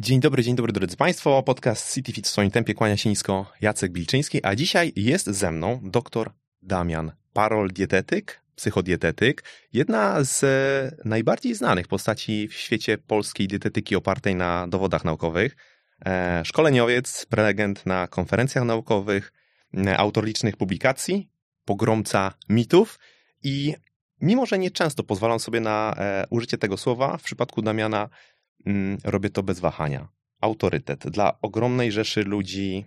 Dzień dobry, dzień dobry drodzy Państwo. Podcast City Fit w swoim tempie kłania się nisko. Jacek Bilczyński, a dzisiaj jest ze mną dr Damian Parol, dietetyk, psychodietetyk, jedna z najbardziej znanych postaci w świecie polskiej dietetyki opartej na dowodach naukowych, e, szkoleniowiec, prelegent na konferencjach naukowych, e, autor licznych publikacji, pogromca mitów i mimo, że nie często pozwalam sobie na e, użycie tego słowa, w przypadku Damiana robię to bez wahania. Autorytet. Dla ogromnej rzeszy ludzi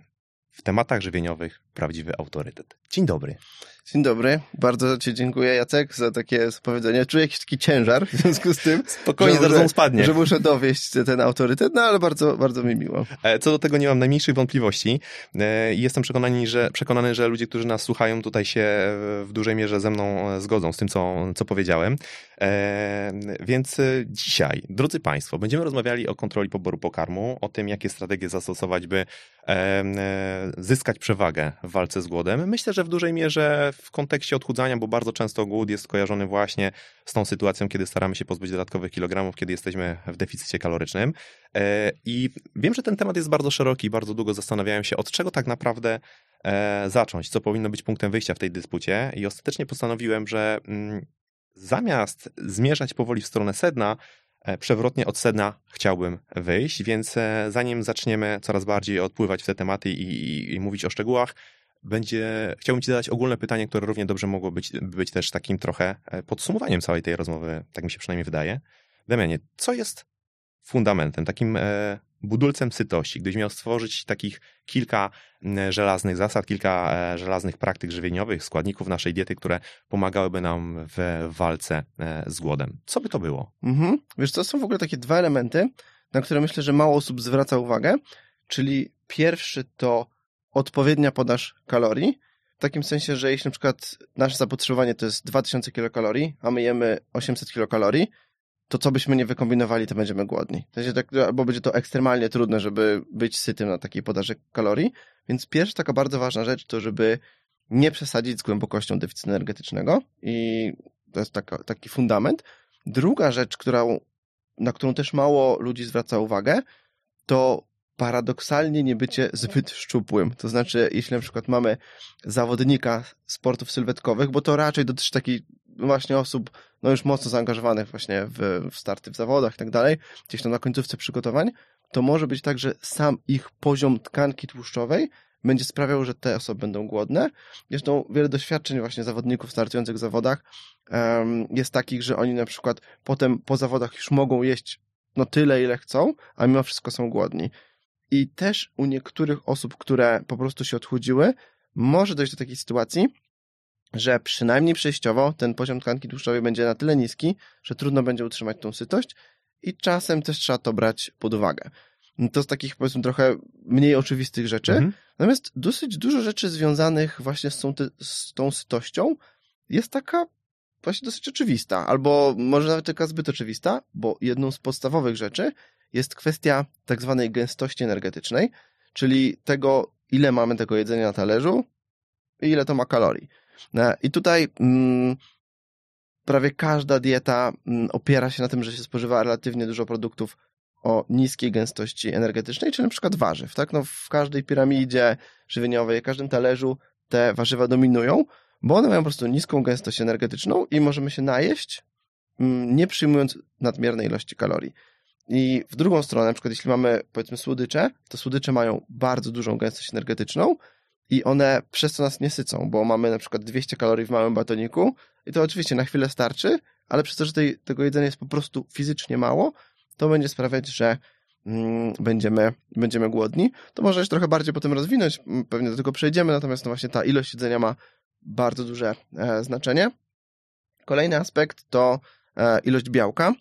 w tematach żywieniowych prawdziwy autorytet. Dzień dobry. Dzień dobry. Bardzo Ci dziękuję, Jacek, za takie powiedzenie. Czuję jakiś taki ciężar w związku z tym. Spokojnie, zaraz on spadnie. Że muszę dowieść ten autorytet, no ale bardzo, bardzo mi miło. E, co do tego nie mam najmniejszych wątpliwości. E, jestem przekonany, że, przekonany, że ludzie, którzy nas słuchają, tutaj się w dużej mierze ze mną e, zgodzą z tym, co, co powiedziałem. Więc dzisiaj, drodzy Państwo, będziemy rozmawiali o kontroli poboru pokarmu, o tym, jakie strategie zastosować, by zyskać przewagę w walce z głodem. Myślę, że w dużej mierze w kontekście odchudzania, bo bardzo często głód jest kojarzony właśnie z tą sytuacją, kiedy staramy się pozbyć dodatkowych kilogramów, kiedy jesteśmy w deficycie kalorycznym. E, I wiem, że ten temat jest bardzo szeroki, bardzo długo zastanawiałem się, od czego tak naprawdę e, zacząć, co powinno być punktem wyjścia w tej dyspucie i ostatecznie postanowiłem, że mm, zamiast zmierzać powoli w stronę sedna, przewrotnie od sedna chciałbym wyjść, więc zanim zaczniemy coraz bardziej odpływać w te tematy i, i, i mówić o szczegółach, będzie, chciałbym Ci zadać ogólne pytanie, które równie dobrze mogło być, być też takim trochę e, podsumowaniem całej tej rozmowy, tak mi się przynajmniej wydaje. Damianie, co jest fundamentem, takim e, budulcem sytości? Gdybyś miał stworzyć takich kilka żelaznych zasad, kilka e, żelaznych praktyk żywieniowych, składników naszej diety, które pomagałyby nam w walce z głodem. Co by to było? Mhm. Wiesz, to są w ogóle takie dwa elementy, na które myślę, że mało osób zwraca uwagę, czyli pierwszy to odpowiednia podaż kalorii. W takim sensie, że jeśli na przykład nasze zapotrzebowanie to jest 2000 kilokalorii, a my jemy 800 kilokalorii, to co byśmy nie wykombinowali, to będziemy głodni. To jest tak, albo będzie to ekstremalnie trudne, żeby być sytym na takiej podaży kalorii. Więc pierwsza taka bardzo ważna rzecz to, żeby nie przesadzić z głębokością deficytu energetycznego i to jest taka, taki fundament. Druga rzecz, na którą też mało ludzi zwraca uwagę, to paradoksalnie nie bycie zbyt szczupłym. To znaczy, jeśli na przykład mamy zawodnika sportów sylwetkowych, bo to raczej dotyczy takich właśnie osób, no już mocno zaangażowanych właśnie w, w starty w zawodach i tak dalej, gdzieś tam na końcówce przygotowań, to może być tak, że sam ich poziom tkanki tłuszczowej będzie sprawiał, że te osoby będą głodne. Zresztą wiele doświadczeń właśnie zawodników startujących w zawodach um, jest takich, że oni na przykład potem po zawodach już mogą jeść no tyle, ile chcą, a mimo wszystko są głodni. I też u niektórych osób, które po prostu się odchudziły, może dojść do takiej sytuacji, że przynajmniej przejściowo ten poziom tkanki tłuszczowej będzie na tyle niski, że trudno będzie utrzymać tą sytość i czasem też trzeba to brać pod uwagę. To z takich powiedzmy trochę mniej oczywistych rzeczy. Mhm. Natomiast dosyć dużo rzeczy związanych właśnie z tą, z tą sytością jest taka właśnie dosyć oczywista, albo może nawet taka zbyt oczywista, bo jedną z podstawowych rzeczy jest kwestia tak zwanej gęstości energetycznej, czyli tego, ile mamy tego jedzenia na talerzu i ile to ma kalorii. No, I tutaj mm, prawie każda dieta mm, opiera się na tym, że się spożywa relatywnie dużo produktów o niskiej gęstości energetycznej, czyli na przykład warzyw. Tak? No, w każdej piramidzie żywieniowej, w każdym talerzu te warzywa dominują, bo one mają po prostu niską gęstość energetyczną i możemy się najeść, mm, nie przyjmując nadmiernej ilości kalorii. I w drugą stronę, na przykład jeśli mamy powiedzmy słodycze, to słodycze mają bardzo dużą gęstość energetyczną i one przez to nas nie sycą, bo mamy na przykład 200 kalorii w małym batoniku i to oczywiście na chwilę starczy, ale przez to, że tej, tego jedzenia jest po prostu fizycznie mało, to będzie sprawiać, że mm, będziemy, będziemy głodni. To może jeszcze trochę bardziej potem rozwinąć, pewnie do tego przejdziemy, natomiast no właśnie ta ilość jedzenia ma bardzo duże e, znaczenie. Kolejny aspekt to e, ilość białka.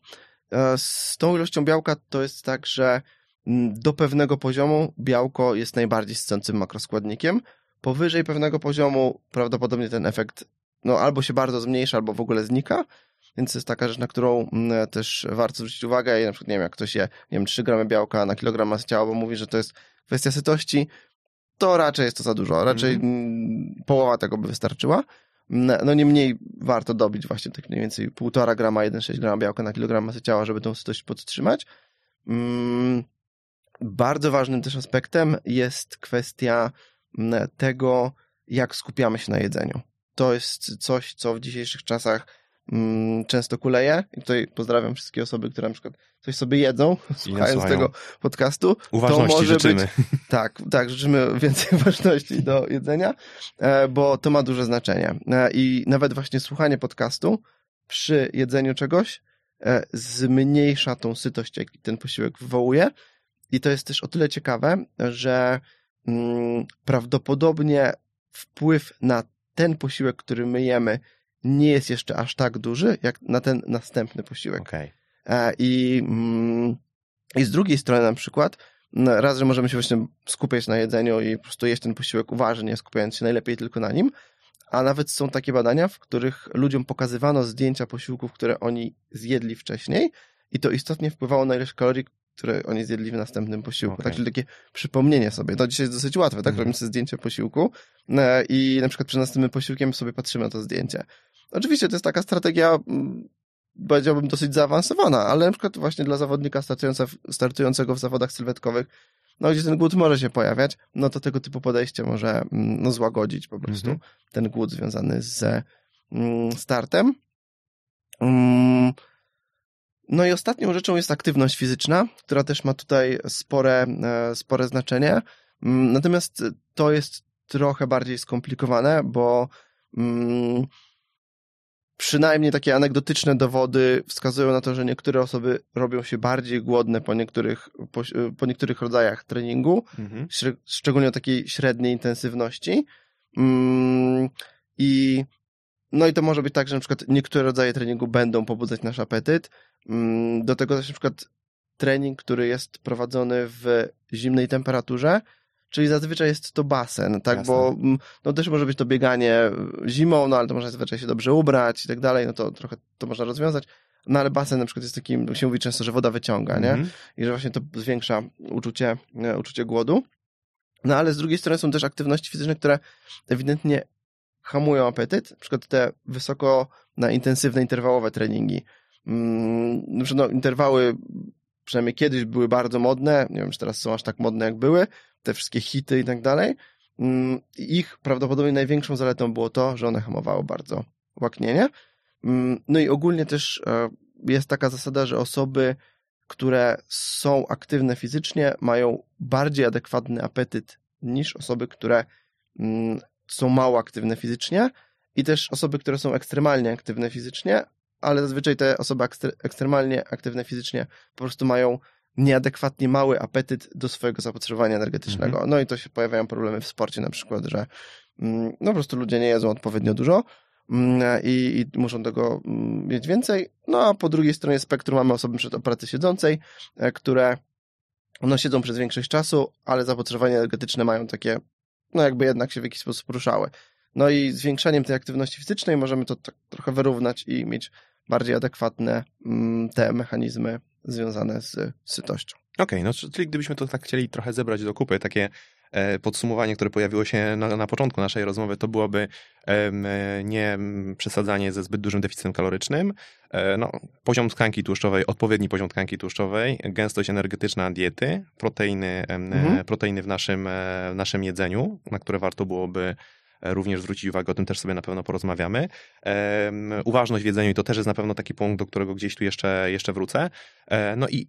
E, z tą ilością białka to jest tak, że do pewnego poziomu białko jest najbardziej sycącym makroskładnikiem. Powyżej pewnego poziomu prawdopodobnie ten efekt no, albo się bardzo zmniejsza, albo w ogóle znika. Więc to jest taka rzecz, na którą mm, też warto zwrócić uwagę. I na przykład, nie wiem, jak ktoś je, nie wiem, 3 gramy białka na kilogram masy ciała, bo mówi, że to jest kwestia sytości, to raczej jest to za dużo. Raczej mm. połowa tego by wystarczyła. No, no niemniej warto dobić właśnie tak mniej więcej 1,5 grama, 1,6 grama białka na kilogram masy ciała, żeby tą sytość podtrzymać. Bardzo ważnym też aspektem jest kwestia tego, jak skupiamy się na jedzeniu. To jest coś, co w dzisiejszych czasach często kuleje. I tutaj pozdrawiam wszystkie osoby, które na przykład coś sobie jedzą, słuchając tego podcastu. Uważności to może życzymy. Być, tak, tak, życzymy więcej uważności do jedzenia, e, bo to ma duże znaczenie. E, I nawet właśnie słuchanie podcastu przy jedzeniu czegoś e, zmniejsza tą sytość, jaki ten posiłek wywołuje. I to jest też o tyle ciekawe, że mm, prawdopodobnie wpływ na ten posiłek, który my jemy, nie jest jeszcze aż tak duży, jak na ten następny posiłek. Okay. E, I, mm, I z drugiej strony na przykład, raz, że możemy się właśnie skupiać na jedzeniu i po prostu jeść ten posiłek uważnie, skupiając się najlepiej tylko na nim, a nawet są takie badania, w których ludziom pokazywano zdjęcia posiłków, które oni zjedli wcześniej i to istotnie wpływało na ilość kalorii, które oni zjedli w następnym posiłku. Okay. Tak, czyli takie przypomnienie sobie. To dzisiaj jest dosyć łatwe, tak? Mm. Robimy sobie zdjęcie posiłku e, i na przykład przed następnym posiłkiem sobie patrzymy na to zdjęcie. Oczywiście to jest taka strategia, mm, powiedziałbym, dosyć zaawansowana, ale na przykład właśnie dla zawodnika startującego w zawodach sylwetkowych, no gdzie ten głód może się pojawiać, no to tego typu podejście może mm, no, złagodzić po prostu mm -hmm. ten głód związany z mm, startem. No i ostatnią rzeczą jest aktywność fizyczna, która też ma tutaj spore, e, spore znaczenie. Natomiast to jest trochę bardziej skomplikowane, bo przynajmniej takie anegdotyczne dowody wskazują na to, że niektóre osoby robią się bardziej głodne po niektórych, po, po niektórych rodzajach treningu, mhm. szczególnie o takiej średniej intensywności. Mm, I no i to może być tak, że na przykład niektóre rodzaje treningu będą pobudzać nasz apetyt. Mm, do tego też na przykład trening, który jest prowadzony w zimnej temperaturze, czyli zazwyczaj jest to basen, tak, Jasne. bo mm, no też może być to bieganie zimą, no ale to można zazwyczaj się dobrze ubrać i tak dalej, no to trochę to można rozwiązać. No ale basen na przykład jest takim, się mówi często, że woda wyciąga, nie? -hmm. I że właśnie to zwiększa uczucie, uczucie głodu. No ale z drugiej strony są też aktywności fizyczne, które ewidentnie hamują apetyt, na przykład te wysoko na intensywne interwałowe treningi. Mm, no, interwały przynajmniej kiedyś były bardzo modne, nie wiem, czy teraz są aż tak modne jak były, te wszystkie hity i tak dalej. Mm, ich prawdopodobnie największą zaletą było to, że one hamowały bardzo łaknienie. Mm, no i ogólnie też e, jest taka zasada, że osoby, które są aktywne fizycznie, mają bardziej adekwatny apetyt niż osoby, które są mało aktywne fizycznie i też osoby, które są ekstremalnie aktywne fizycznie, ale zazwyczaj te osoby ekstremalnie aktywne fizycznie po prostu mają nieadekwatnie mały apetyt do swojego zapotrzebowania energetycznego. Mhm. No i to się pojawiają problemy w sporcie na przykład, że mm, no po prostu ludzie nie jedzą odpowiednio dużo mm, i, i muszą tego mm, mieć więcej. No a po drugiej stronie spektrum mamy osoby przed pracy siedzącej, e, które no siedzą przez większość czasu, ale zapotrzebowanie energetyczne mają takie, no jakby jednak się w jakiś sposób ruszały. No i zwiększaniem tej aktywności fizycznej możemy to tak trochę wyrównać i mieć bardziej adekwatne te mechanizmy związane z sytością. Okej, okay, no czyli gdybyśmy to tak chcieli trochę zebrać do kupy, takie podsumowanie, które pojawiło się na, na początku naszej rozmowy, to byłoby e, nie przesadzanie ze zbyt dużym deficytem kalorycznym, e, no, poziom tkanki tłuszczowej, odpowiedni poziom tkanki tłuszczowej, gęstość energetyczna diety, proteiny, mhm. proteiny w naszym, w naszym jedzeniu, na które warto byłoby również zwrócić uwagę, o tym też sobie na pewno porozmawiamy. Uważność w jedzeniu i to też jest na pewno taki punkt, do którego gdzieś tu jeszcze, jeszcze wrócę. E, no i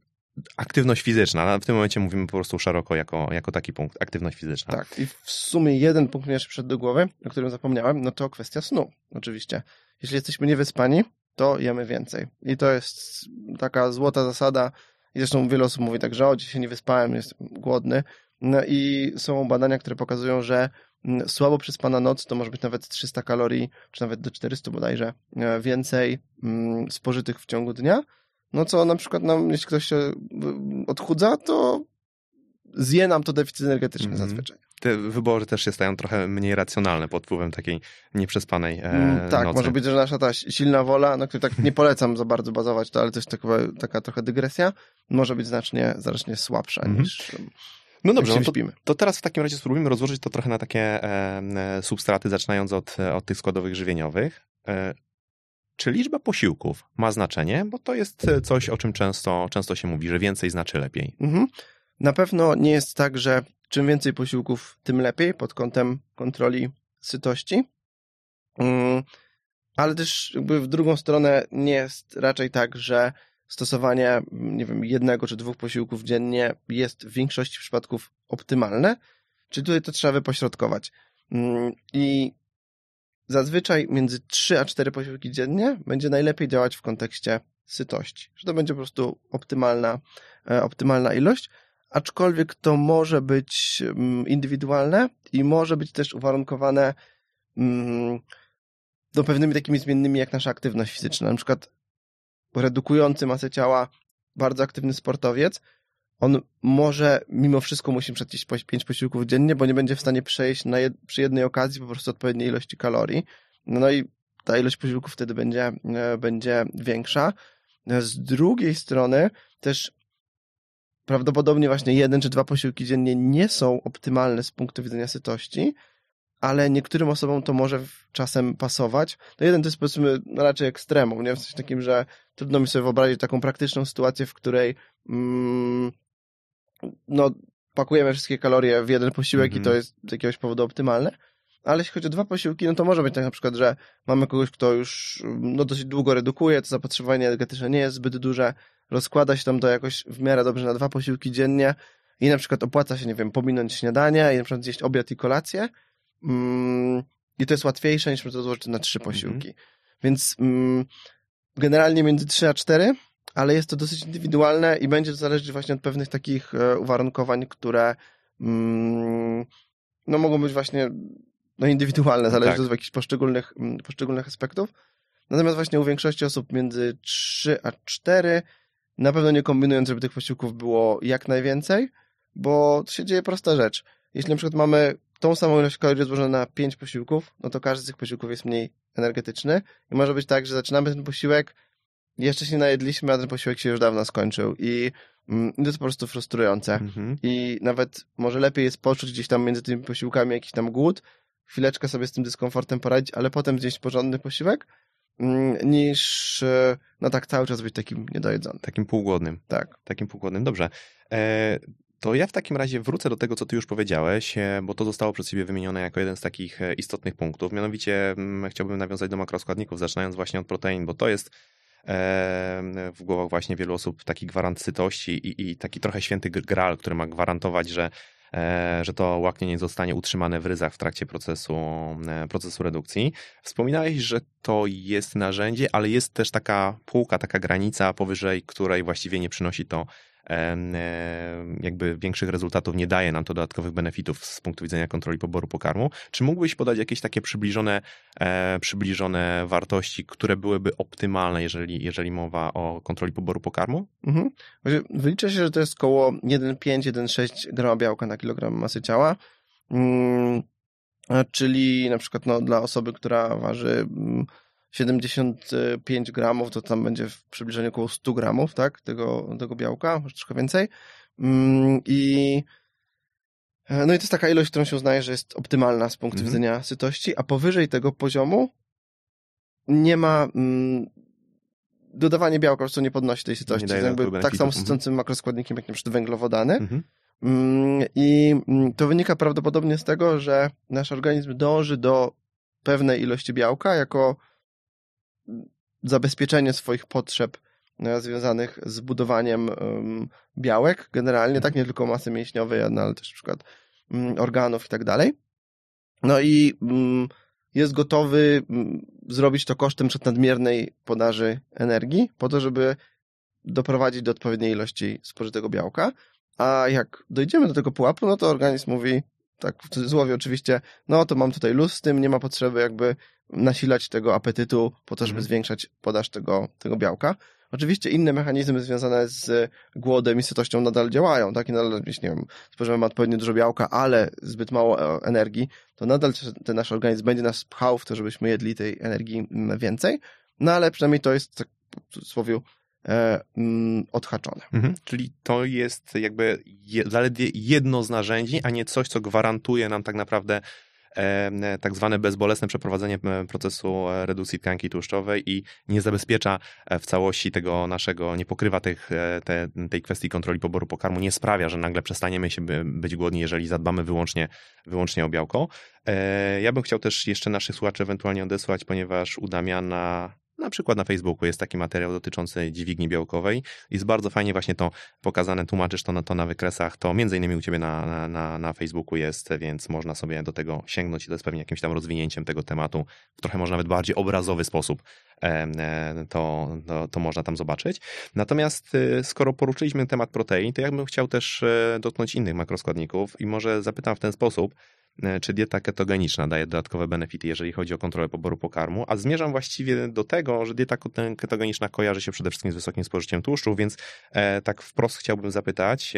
aktywność fizyczna. W tym momencie mówimy po prostu szeroko jako, jako taki punkt, aktywność fizyczna. Tak, i w sumie jeden punkt mi jeszcze przyszedł do głowy, o którym zapomniałem, no to kwestia snu, oczywiście. Jeśli jesteśmy niewyspani, to jemy więcej. I to jest taka złota zasada, i zresztą wiele osób mówi tak, że o, dzisiaj nie wyspałem, jestem głodny. No i są badania, które pokazują, że Mm, słabo przespana noc to może być nawet 300 kalorii, czy nawet do 400 bodajże e, więcej mm, spożytych w ciągu dnia. No co na przykład nam, jeśli ktoś się odchudza, to zje nam to deficyt energetyczny mm -hmm. zazwyczaj. Te wybory też się stają trochę mniej racjonalne pod wpływem takiej nieprzespanej e, mm, Tak, nocy. może być, że nasza ta silna wola, na której tak nie polecam za bardzo bazować, to, ale też taka, taka trochę dygresja, może być znacznie, znacznie słabsza mm -hmm. niż no dobrze, no to, to, teraz w takim razie spróbujmy rozłożyć to trochę na takie e, substraty, zaczynając od, od tych składowych żywieniowych. E, czy liczba posiłków ma znaczenie? Bo to jest coś, o czym często, często się mówi, że więcej znaczy lepiej. Mhm. Na pewno nie jest tak, że czym więcej posiłków, tym lepiej pod kątem kontroli sytości. Mm, ale też jakby w drugą stronę nie jest raczej tak, że stosowanie, nie wiem, jednego czy dwóch posiłków dziennie jest w większości przypadków optymalne. Czy tutaj to trzeba wypośrodkować? Mm, I zazwyczaj między 3 a 4 posiłki dziennie będzie najlepiej działać w kontekście sytości. Że to będzie po prostu optymalna, e, optymalna ilość, aczkolwiek to może być mm, indywidualne i może być też uwarunkowane mm, no, pewnymi takimi zmiennymi jak nasza aktywność fizyczna. Na przykład redukujący masę ciała bardzo aktywny sportowiec, on może mimo wszystko musi przejść 5 posiłków dziennie, bo nie będzie w stanie przejść na jed przy jednej okazji po prostu odpowiedniej ilości kalorii. No i ta ilość posiłków wtedy będzie, e, będzie większa. Z drugiej strony też prawdopodobnie właśnie jeden czy dwa posiłki dziennie nie są optymalne z punktu widzenia sytości, ale niektórym osobom to może czasem pasować. No jeden to jest powiedzmy raczej ekstremum, nie? W sensie takim, że trudno mi sobie wyobrazić taką praktyczną sytuację, w której mm, no, pakujemy wszystkie kalorie w jeden posiłek mm-hmm. i to mhm. jest z jakiegoś powodu optymalne. Ale jeśli chodzi o dwa posiłki, no to może być tak na przykład, że mamy kogoś, kto już no, dosyć długo redukuje, to zapotrzebowanie energetyczne nie jest zbyt duże, rozkłada się tam to jakoś w miarę dobrze na dwa posiłki dziennie i na przykład opłaca się, nie wiem, pominąć śniadanie i na przykład zjeść obiad i kolację, Mm, I to jest łatwiejsze niż to złożyć na trzy mhm. posiłki. Mm -hmm. Więc mm, generalnie między 3 a 4, ale jest to dosyć indywidualne i będzie to zależeć właśnie od pewnych takich e, uwarunkowań, które mm, no mogą być właśnie no indywidualne, zależy tak. od jakichś poszczególnych, mm, poszczególnych aspektów. Natomiast właśnie u większości osób między 3 a 4 na pewno nie kombinując, żeby tych posiłków było jak najwięcej, bo to się dzieje prosta rzecz. Jeśli na przykład mamy tą samą ilość kalorii rozłożoną na 5 posiłków, no to każdy z tych posiłków jest mniej energetyczny i może być tak, że zaczynamy ten posiłek, jeszcze się najedliśmy, a ten posiłek się już dawno skończył i mm, to jest po prostu frustrujące. Mhm. I nawet może lepiej jest poczuć gdzieś tam między tymi posiłkami jakiś tam głód, chwileczkę sobie z tym dyskomfortem poradzić, ale potem zjeść porządny posiłek, mm, niż e, no tak cały czas być takim niedojedzonym. Takim półgłodnym. Tak. Takim półgłodnym, dobrze. E, to ja w takim razie wrócę do tego, co ty już powiedziałeś, e, bo to zostało przez ciebie wymienione jako jeden z takich e, istotnych punktów. Mianowicie mm, chciałbym nawiązać do makroskładników, zaczynając właśnie od protein, bo to jest w głowach właśnie wielu osób taki gwarant sytości i, i taki trochę święty gral, który ma gwarantować, że e, że to łaknienie zostanie utrzymane w ryzach w trakcie procesu, procesu redukcji. Wspominałeś, że to jest narzędzie, ale jest też taka półka, taka granica, powyżej której właściwie nie przynosi to jakby większych rezultatów, nie daje nam to dodatkowych benefitów z punktu widzenia kontroli poboru pokarmu. Czy mógłbyś podać jakieś takie przybliżone, e, przybliżone wartości, które byłyby optymalne, jeżeli, jeżeli mowa o kontroli poboru pokarmu? Mhm. Wylicza się, że to jest około 1,5-1,6 grama białka na kilogram masy ciała. Mm, czyli na przykład no, dla osoby, która waży mm, 75 gramów, to tam będzie w przybliżeniu około 100 gramów, tak, tego, tego białka, może troszkę więcej. Mm, I e, no i to jest taka ilość, którą się uznaje, że jest optymalna z punktu mm -hmm. widzenia sytości, a powyżej tego poziomu nie ma mm, dodawanie białka prostu nie podnosi tej sytości. Nie jakby tak samo sycącym makroskładnikiem jak na przykład węglowodany. Mm -hmm. I mm, to wynika prawdopodobnie z tego, że nasz organizm dąży do pewnej ilości białka jako zabezpieczenie swoich potrzeb e, związanych z budowaniem białek, generalnie, tak, nie tylko masy mięśniowej, no, ale też na przykład mm, organów i tak dalej. No i mm, jest gotowy mm, zrobić to kosztem nadmiernej podaży energii, po to, żeby doprowadzić do odpowiedniej ilości spożytego białka. A jak dojdziemy do tego pułapu, no to organizm mówi, tak w cudzysłowie oczywiście, no to mam tutaj luz z tym, nie ma potrzeby jakby nasilać tego apetytu po to, żeby mm. zwiększać podaż tego, tego białka. Oczywiście inne mechanizmy związane z głodem i sytością nadal działają, tak? I nadal, jeśli nie wiem, spożywamy odpowiednio dużo białka, ale zbyt mało e, energii, to nadal ten nasz organizm będzie nas pchał w to, żebyśmy jedli tej energii więcej, no ale przynajmniej to jest, tak w cudzysłowie, mm, odhaczone. Mhm. Czyli to jest jakby je, zaledwie jedno z narzędzi, a nie coś, co gwarantuje nam tak naprawdę tak zwane bezbolesne przeprowadzenie procesu redukcji tkanki tłuszczowej i nie zabezpiecza w całości tego naszego, nie pokrywa tych, te, tej kwestii kontroli poboru pokarmu, nie sprawia, że nagle przestaniemy się być głodni, jeżeli zadbamy wyłącznie, wyłącznie o białko. Ja bym chciał też jeszcze naszych słuchaczy ewentualnie odesłać, ponieważ u Damiana na przykład na Facebooku jest taki materiał dotyczący dźwigni białkowej. Jest bardzo fajnie właśnie to pokazane, tłumaczysz to na, to na wykresach. To między innymi u ciebie na, na, na Facebooku jest, więc można sobie do tego sięgnąć i to jest pewnie jakimś tam rozwinięciem tego tematu w trochę może nawet bardziej obrazowy sposób. To, to, to można tam zobaczyć. Natomiast y, skoro poruszyliśmy temat protein, to ja bym chciał też e, dotknąć innych makroskładników i może zapytam w ten sposób, czy dieta ketogeniczna daje dodatkowe benefity, jeżeli chodzi o kontrolę poboru pokarmu, a zmierzam właściwie do tego, że dieta ketogeniczna kojarzy się przede wszystkim z wysokim spożyciem tłuszczów, więc e, tak wprost chciałbym zapytać,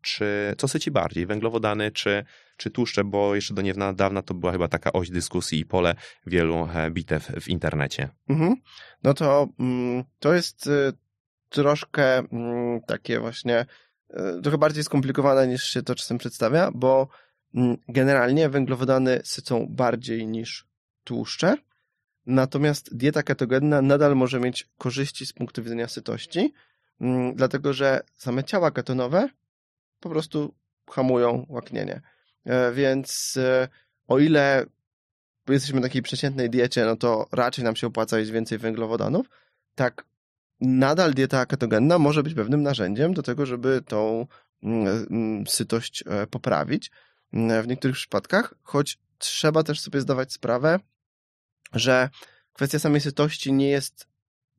czy co syci bardziej, węglowodany czy, czy tłuszcze, bo jeszcze do niedawna to była chyba taka oś dyskusji i pole wielu e, bitew w internecie. Mhm. No to mm, to jest troszkę mm, takie właśnie trochę bardziej skomplikowane niż się to czasem przedstawia, bo generalnie węglowodany sycą bardziej niż tłuszcze, natomiast dieta ketogenna nadal może mieć korzyści z punktu widzenia sytości, mm, dlatego że same ciała ketonowe po prostu hamują łaknienie. E, więc e, o ile jesteśmy na takiej przeciętnej diecie, no to raczej nam się opłaca jeść więcej węglowodanów, tak nadal dieta ketogenna może być pewnym narzędziem do tego, żeby tą mm, sytość e, poprawić w niektórych przypadkach, choć trzeba też sobie zdawać sprawę, że kwestia samej sytości nie jest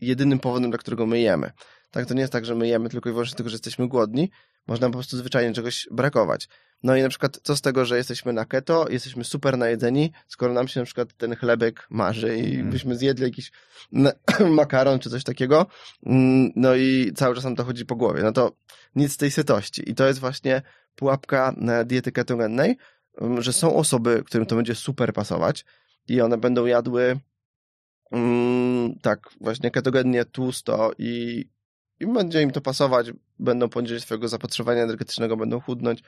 jedynym powodem, dla którego my jemy. Tak, to nie jest tak, że my jemy tylko i wyłącznie tylko, że jesteśmy głodni. Można po prostu zwyczajnie czegoś brakować. No i na przykład co z tego, że jesteśmy na keto, jesteśmy super najedzeni, skoro nam się na przykład ten chlebek marzy i mm. byśmy zjedli jakiś makaron czy coś takiego, mm, no i cały czas nam to chodzi po głowie. No to nic z tej sytości. I to jest właśnie pułapka diety ketogennej, że są osoby, którym to będzie super pasować i one będą jadły mm, tak właśnie ketogennie tłusto i, i będzie im to pasować, będą poniżej swojego zapotrzebowania energetycznego, będą chudnąć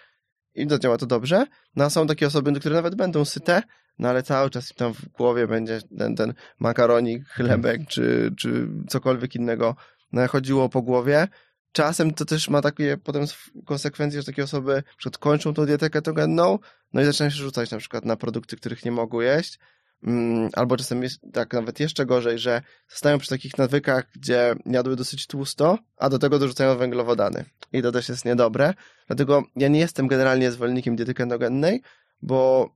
i zadziała to dobrze. No a są takie osoby, które nawet będą syte, no ale cały czas tam w głowie będzie ten, ten makaronik, chlebek czy, czy cokolwiek innego no, chodziło po głowie czasem to też ma takie potem konsekwencje, że takie osoby na przykład kończą tą dietę ketogenną, no i zaczynają się rzucać na przykład na produkty, których nie mogą jeść, mm, albo czasem jest tak nawet jeszcze gorzej, że zostają przy takich nawykach, gdzie jadły dosyć tłusto, a do tego dorzucają węglowodany. I to też jest niedobre. Dlatego ja nie jestem generalnie zwolennikiem diety ketogennej, bo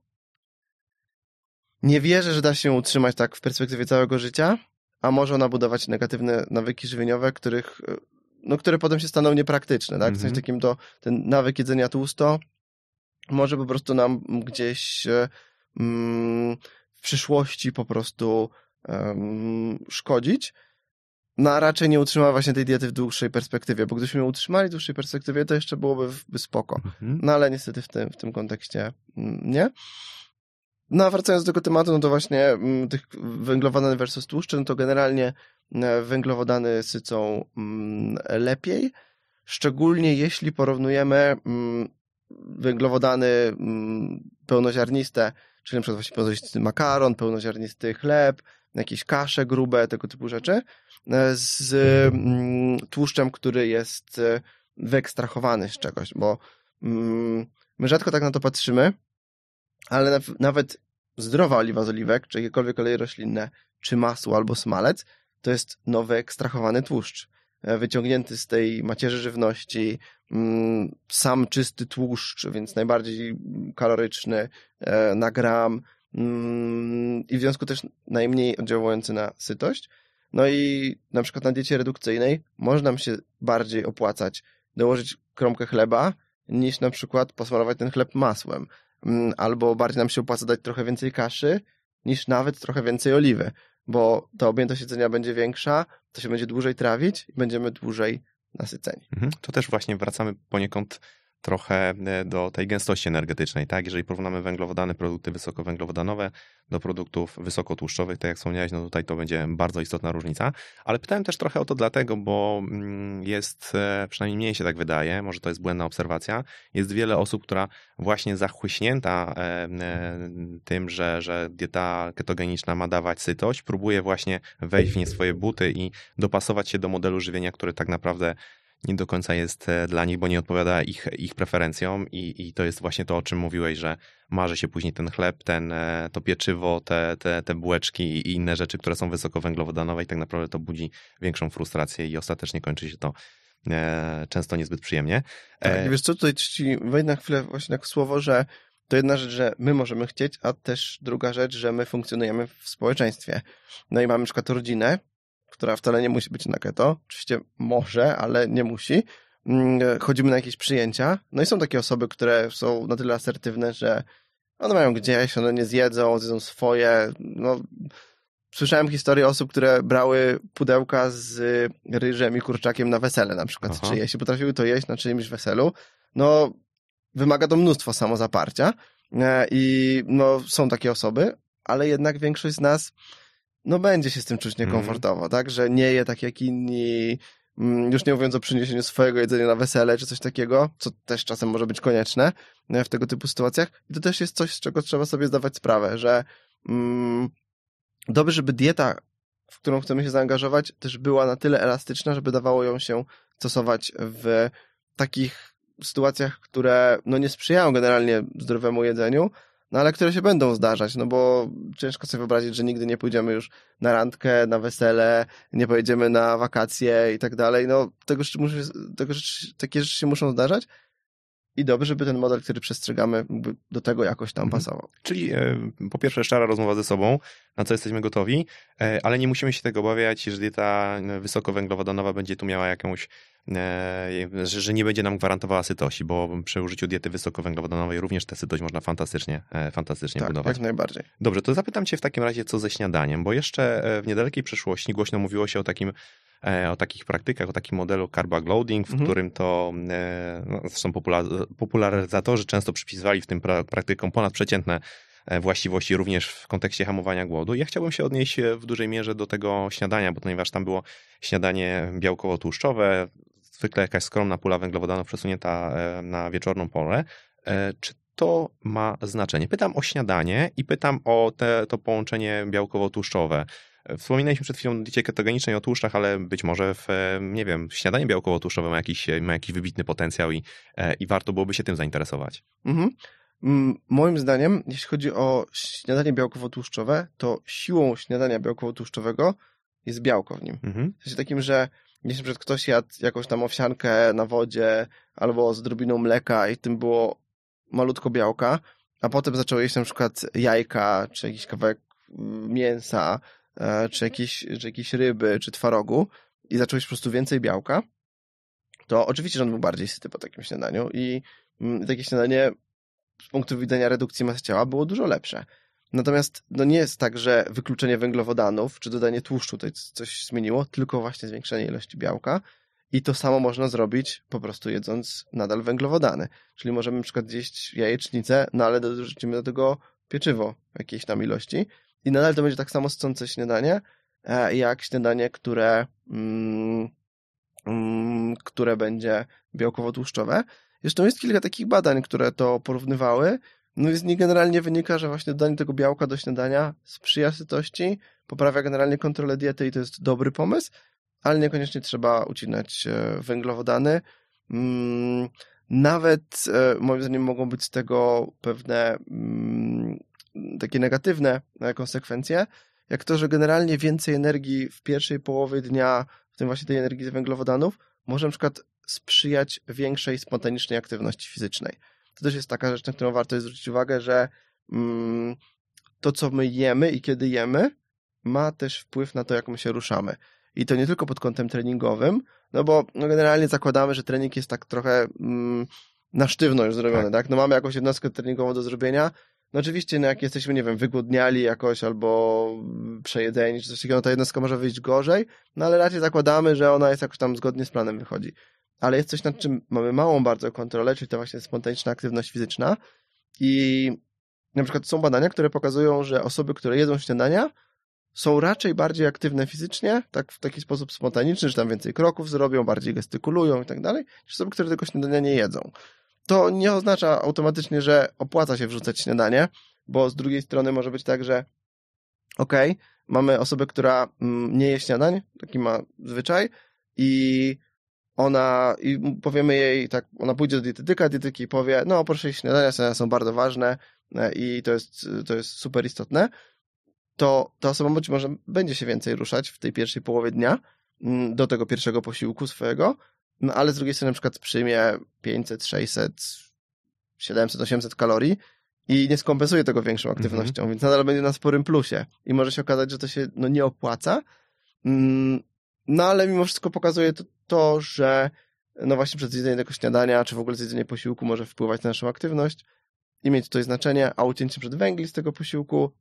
nie wierzę, że da się utrzymać tak w perspektywie całego życia, a może ona budować negatywne nawyki żywieniowe, których no, które potem się staną niepraktyczne, tak? W sensie mhm. takim to, ten nawyk jedzenia tłusto może po prostu nam gdzieś mm, w przyszłości po prostu um, szkodzić, no a raczej nie utrzyma właśnie tej diety w dłuższej perspektywie, bo gdybyśmy ją utrzymali w dłuższej perspektywie, to jeszcze byłoby by spoko. Mhm. No ale niestety w tym, w tym kontekście mm, nie. No a wracając do tego tematu, no to właśnie mm, tych węglowodany versus tłuszcze, no to generalnie e, węglowodany sycą mm, lepiej, szczególnie jeśli porównujemy mm, węglowodany pełnoziarniste, czyli na przykład właśnie pełnoziarnisty makaron, pełnoziarnisty chleb, jakieś kasze grube, tego typu rzeczy, e, z tłuszczem, który jest e, wyekstrahowany z czegoś, bo my rzadko tak na to patrzymy, ale nawet zdrowa oliwa z oliwek, czy jakiekolwiek oleje roślinne, czy masło albo smalec, to jest nowy ekstrahowany tłuszcz. E, wyciągnięty z tej macierzy żywności, mm, sam czysty tłuszcz, więc najbardziej kaloryczny e, na gram mm, i w związku też najmniej oddziałujący na sytość. No i na przykład na diecie redukcyjnej może nam się bardziej opłacać dołożyć kromkę chleba, niż na przykład posmarować ten chleb masłem. Mm, albo bardziej nam się opłaca dać trochę więcej kaszy, niż nawet trochę więcej oliwy, bo ta objętość jedzenia będzie większa, to się będzie dłużej trawić i będziemy dłużej nasyceni. Mhm. To też właśnie wracamy poniekąd trochę e, do tej gęstości energetycznej, tak? Jeżeli porównamy węglowodany, produkty wysokowęglowodanowe do produktów wysokotłuszczowych, tak jak wspomniałeś, no tutaj to będzie bardzo istotna różnica, ale pytałem też trochę o to dlatego, bo mm, jest, e, przynajmniej mnie się tak wydaje, może to jest błędna obserwacja, jest wiele osób, która właśnie zachłyśnięta e, tym, że, że dieta ketogeniczna ma dawać sytość, próbuje właśnie wejść w nie swoje buty i dopasować się do modelu żywienia, który tak naprawdę nie do końca jest e, dla nich, bo nie odpowiada ich, ich preferencjom i, i to jest właśnie to, o czym mówiłeś, że marzy się później ten chleb, ten, e, to pieczywo, te, te, te bułeczki i inne rzeczy, które są wysokowęglowodanowe i tak naprawdę to budzi większą frustrację i ostatecznie kończy się to e, często niezbyt przyjemnie. Tak, wiesz co, tutaj ci wejdę na chwilę właśnie tak słowo, że to jedna rzecz, że my możemy chcieć, a też druga rzecz, że my funkcjonujemy w społeczeństwie. No i mamy na przykład rodzinę, która wcale nie musi być na keto. Oczywiście może, ale nie musi. Mm, chodzimy na jakieś przyjęcia. No i są takie osoby, które są na tyle asertywne, że one mają gdzieś, one nie zjedzą, zjedzą swoje. No, słyszałem historię osób, które brały pudełka z ryżem i kurczakiem na wesele na przykład Aha. czyjeś i potrafiły to jeść na czyimś weselu. No, wymaga to mnóstwo samozaparcia e, i no, są takie osoby, ale jednak większość z nas no będzie się z tym czuć niekomfortowo, mm. tak? Że nie je tak jak inni, mm, już nie mówiąc o przyniesieniu swojego jedzenia na wesele czy coś takiego, co też czasem może być konieczne w tego typu sytuacjach. I to też jest coś, z czego trzeba sobie zdawać sprawę, że mm, dobrze, żeby dieta, w którą chcemy się zaangażować, też była na tyle elastyczna, żeby dawało ją się stosować w takich sytuacjach, które no nie sprzyjają generalnie zdrowemu jedzeniu, no ale które się będą zdarzać, no bo ciężko sobie wyobrazić, że nigdy nie pójdziemy już na randkę, na wesele, nie pojedziemy na wakacje i tak dalej, no tego tego rzeczy, takie rzeczy się muszą zdarzać i dobrze, żeby ten model, który przestrzegamy, do tego jakoś tam mhm. pasował. Czyli e, po pierwsze szczera rozmowa ze sobą, na co jesteśmy gotowi, e, ale nie musimy się tego obawiać, że dieta wysokowęglowodanowa będzie tu miała jakąś E, że nie będzie nam gwarantowała sytości, bo przy użyciu diety wysokowęglowodanowej również tę sytość można fantastycznie, e, fantastycznie tak, budować. jak najbardziej. Dobrze, to zapytam cię w takim razie, co ze śniadaniem, bo jeszcze e, w niedalekiej przeszłości głośno mówiło się o takim o takich praktykach, o takim modelu carb loading, w mhm. którym to no, zresztą popularyzatorzy często przypisywali w tym praktykom ponadprzeciętne właściwości również w kontekście hamowania głodu. Ja chciałbym się odnieść w dużej mierze do tego śniadania, bo ponieważ tam było śniadanie białkowo-tłuszczowe, zwykle jakaś skromna pula węglowodanów przesunięta e, na wieczorną porę. E, czy to ma znaczenie? Pytam o śniadanie i pytam o te, to połączenie białkowo-tłuszczowe. Wspominaliśmy przed chwilą o diecie ketogenicznej o tłuszczach, ale być może w, e, nie wiem, śniadanie białkowo-tłuszczowe ma jakiś, ma jakiś wybitny potencjał i, i warto byłoby się tym zainteresować. Mhm. Moim zdaniem, jeśli chodzi o śniadanie białkowo-tłuszczowe, to siłą śniadania białkowo-tłuszczowego jest białko w nim. Mhm. W sensie takim, że jeśli przed ktoś jadł jakąś tam owsiankę na wodzie albo z drobiną mleka i tym było malutko białka, a potem zaczął jeść na przykład jajka, czy jakiś kawałek mm, mięsa, e, czy jakieś, czy jakieś ryby, czy twarogu i zaczął jeść po prostu więcej białka, to oczywiście, że on był bardziej syty po takim śniadaniu i mm, takie śniadanie z punktu widzenia redukcji masy ciała było dużo lepsze. Natomiast no nie jest tak, że wykluczenie węglowodanów czy dodanie tłuszczu to coś zmieniło, tylko właśnie zwiększenie ilości białka. I to samo można zrobić po prostu jedząc nadal węglowodany. Czyli możemy na przykład zjeść jajecznicę, no ale dorzucimy do tego pieczywo jakiejś tam ilości. I nadal to będzie tak samo scące śniadanie, e, jak śniadanie, które, mm, mm, które będzie białkowo-tłuszczowe. Zresztą jest kilka takich badań, które to porównywały no z nich generalnie wynika, że właśnie dodanie tego białka do śniadania sprzyja sytości, poprawia generalnie kontrolę diety i to jest dobry pomysł, ale niekoniecznie trzeba ucinać e, węglowodany. Mm, nawet e, moim zdaniem mogą być z tego pewne mm, takie negatywne e, konsekwencje, jak to, że generalnie więcej energii w pierwszej połowie dnia, w tym właśnie tej energii z węglowodanów, może na przykład sprzyjać większej spontanicznej aktywności fizycznej to też jest taka rzecz, na którą warto zwrócić uwagę, że mm, to, co my jemy i kiedy jemy, ma też wpływ na to, jak my się ruszamy. I to nie tylko pod kątem treningowym, no bo no generalnie zakładamy, że trening jest tak trochę mm, na sztywno już zrobiony, tak. tak? No mamy jakąś jednostkę treningową do zrobienia, No oczywiście, no jak jesteśmy, nie wiem, wygłodniali jakoś albo przejedzeni czy coś takiego, no ta jednostka może wyjść gorzej, no ale raczej zakładamy, że ona jest jakoś tam zgodnie z planem wychodzi. Ale jest coś, nad czym mamy małą bardzo kontrolę, czyli to właśnie spontaniczna aktywność fizyczna i na przykład są badania, które pokazują, że osoby, które jedzą śniadania, są raczej bardziej aktywne fizycznie, tak w taki sposób spontaniczny, że tam więcej kroków zrobią, bardziej gestykulują i tak dalej, niż osoby, które tego śniadania nie jedzą. To nie oznacza automatycznie, że opłaca się wrzucać śniadanie, bo z drugiej strony może być tak, że okej, okay, mamy osobę, która mm, nie je śniadań, taki ma zwyczaj i ona, i powiemy jej, tak, ona pójdzie do dietetyka, dietetyk powie, no proszę, śniadania, śniadania są bardzo ważne e, i to jest, to jest super istotne, to ta osoba być może będzie się więcej ruszać w tej pierwszej połowie dnia mm, do tego pierwszego posiłku swojego, no ale z drugiej strony na przykład przyjmie 500, 600, 700, 800 kalorii i nie skompensuje tego większą mhm. aktywnością, więc nadal będzie na sporym plusie i może się okazać, że to się no, nie opłaca, mm, no ale mimo wszystko pokazuje to, to, że no właśnie przez jedzenie tego śniadania, czy w ogóle jedzenie posiłku może wpływać na naszą aktywność i mieć tutaj znaczenie, a ucięcie przed węgli z tego posiłku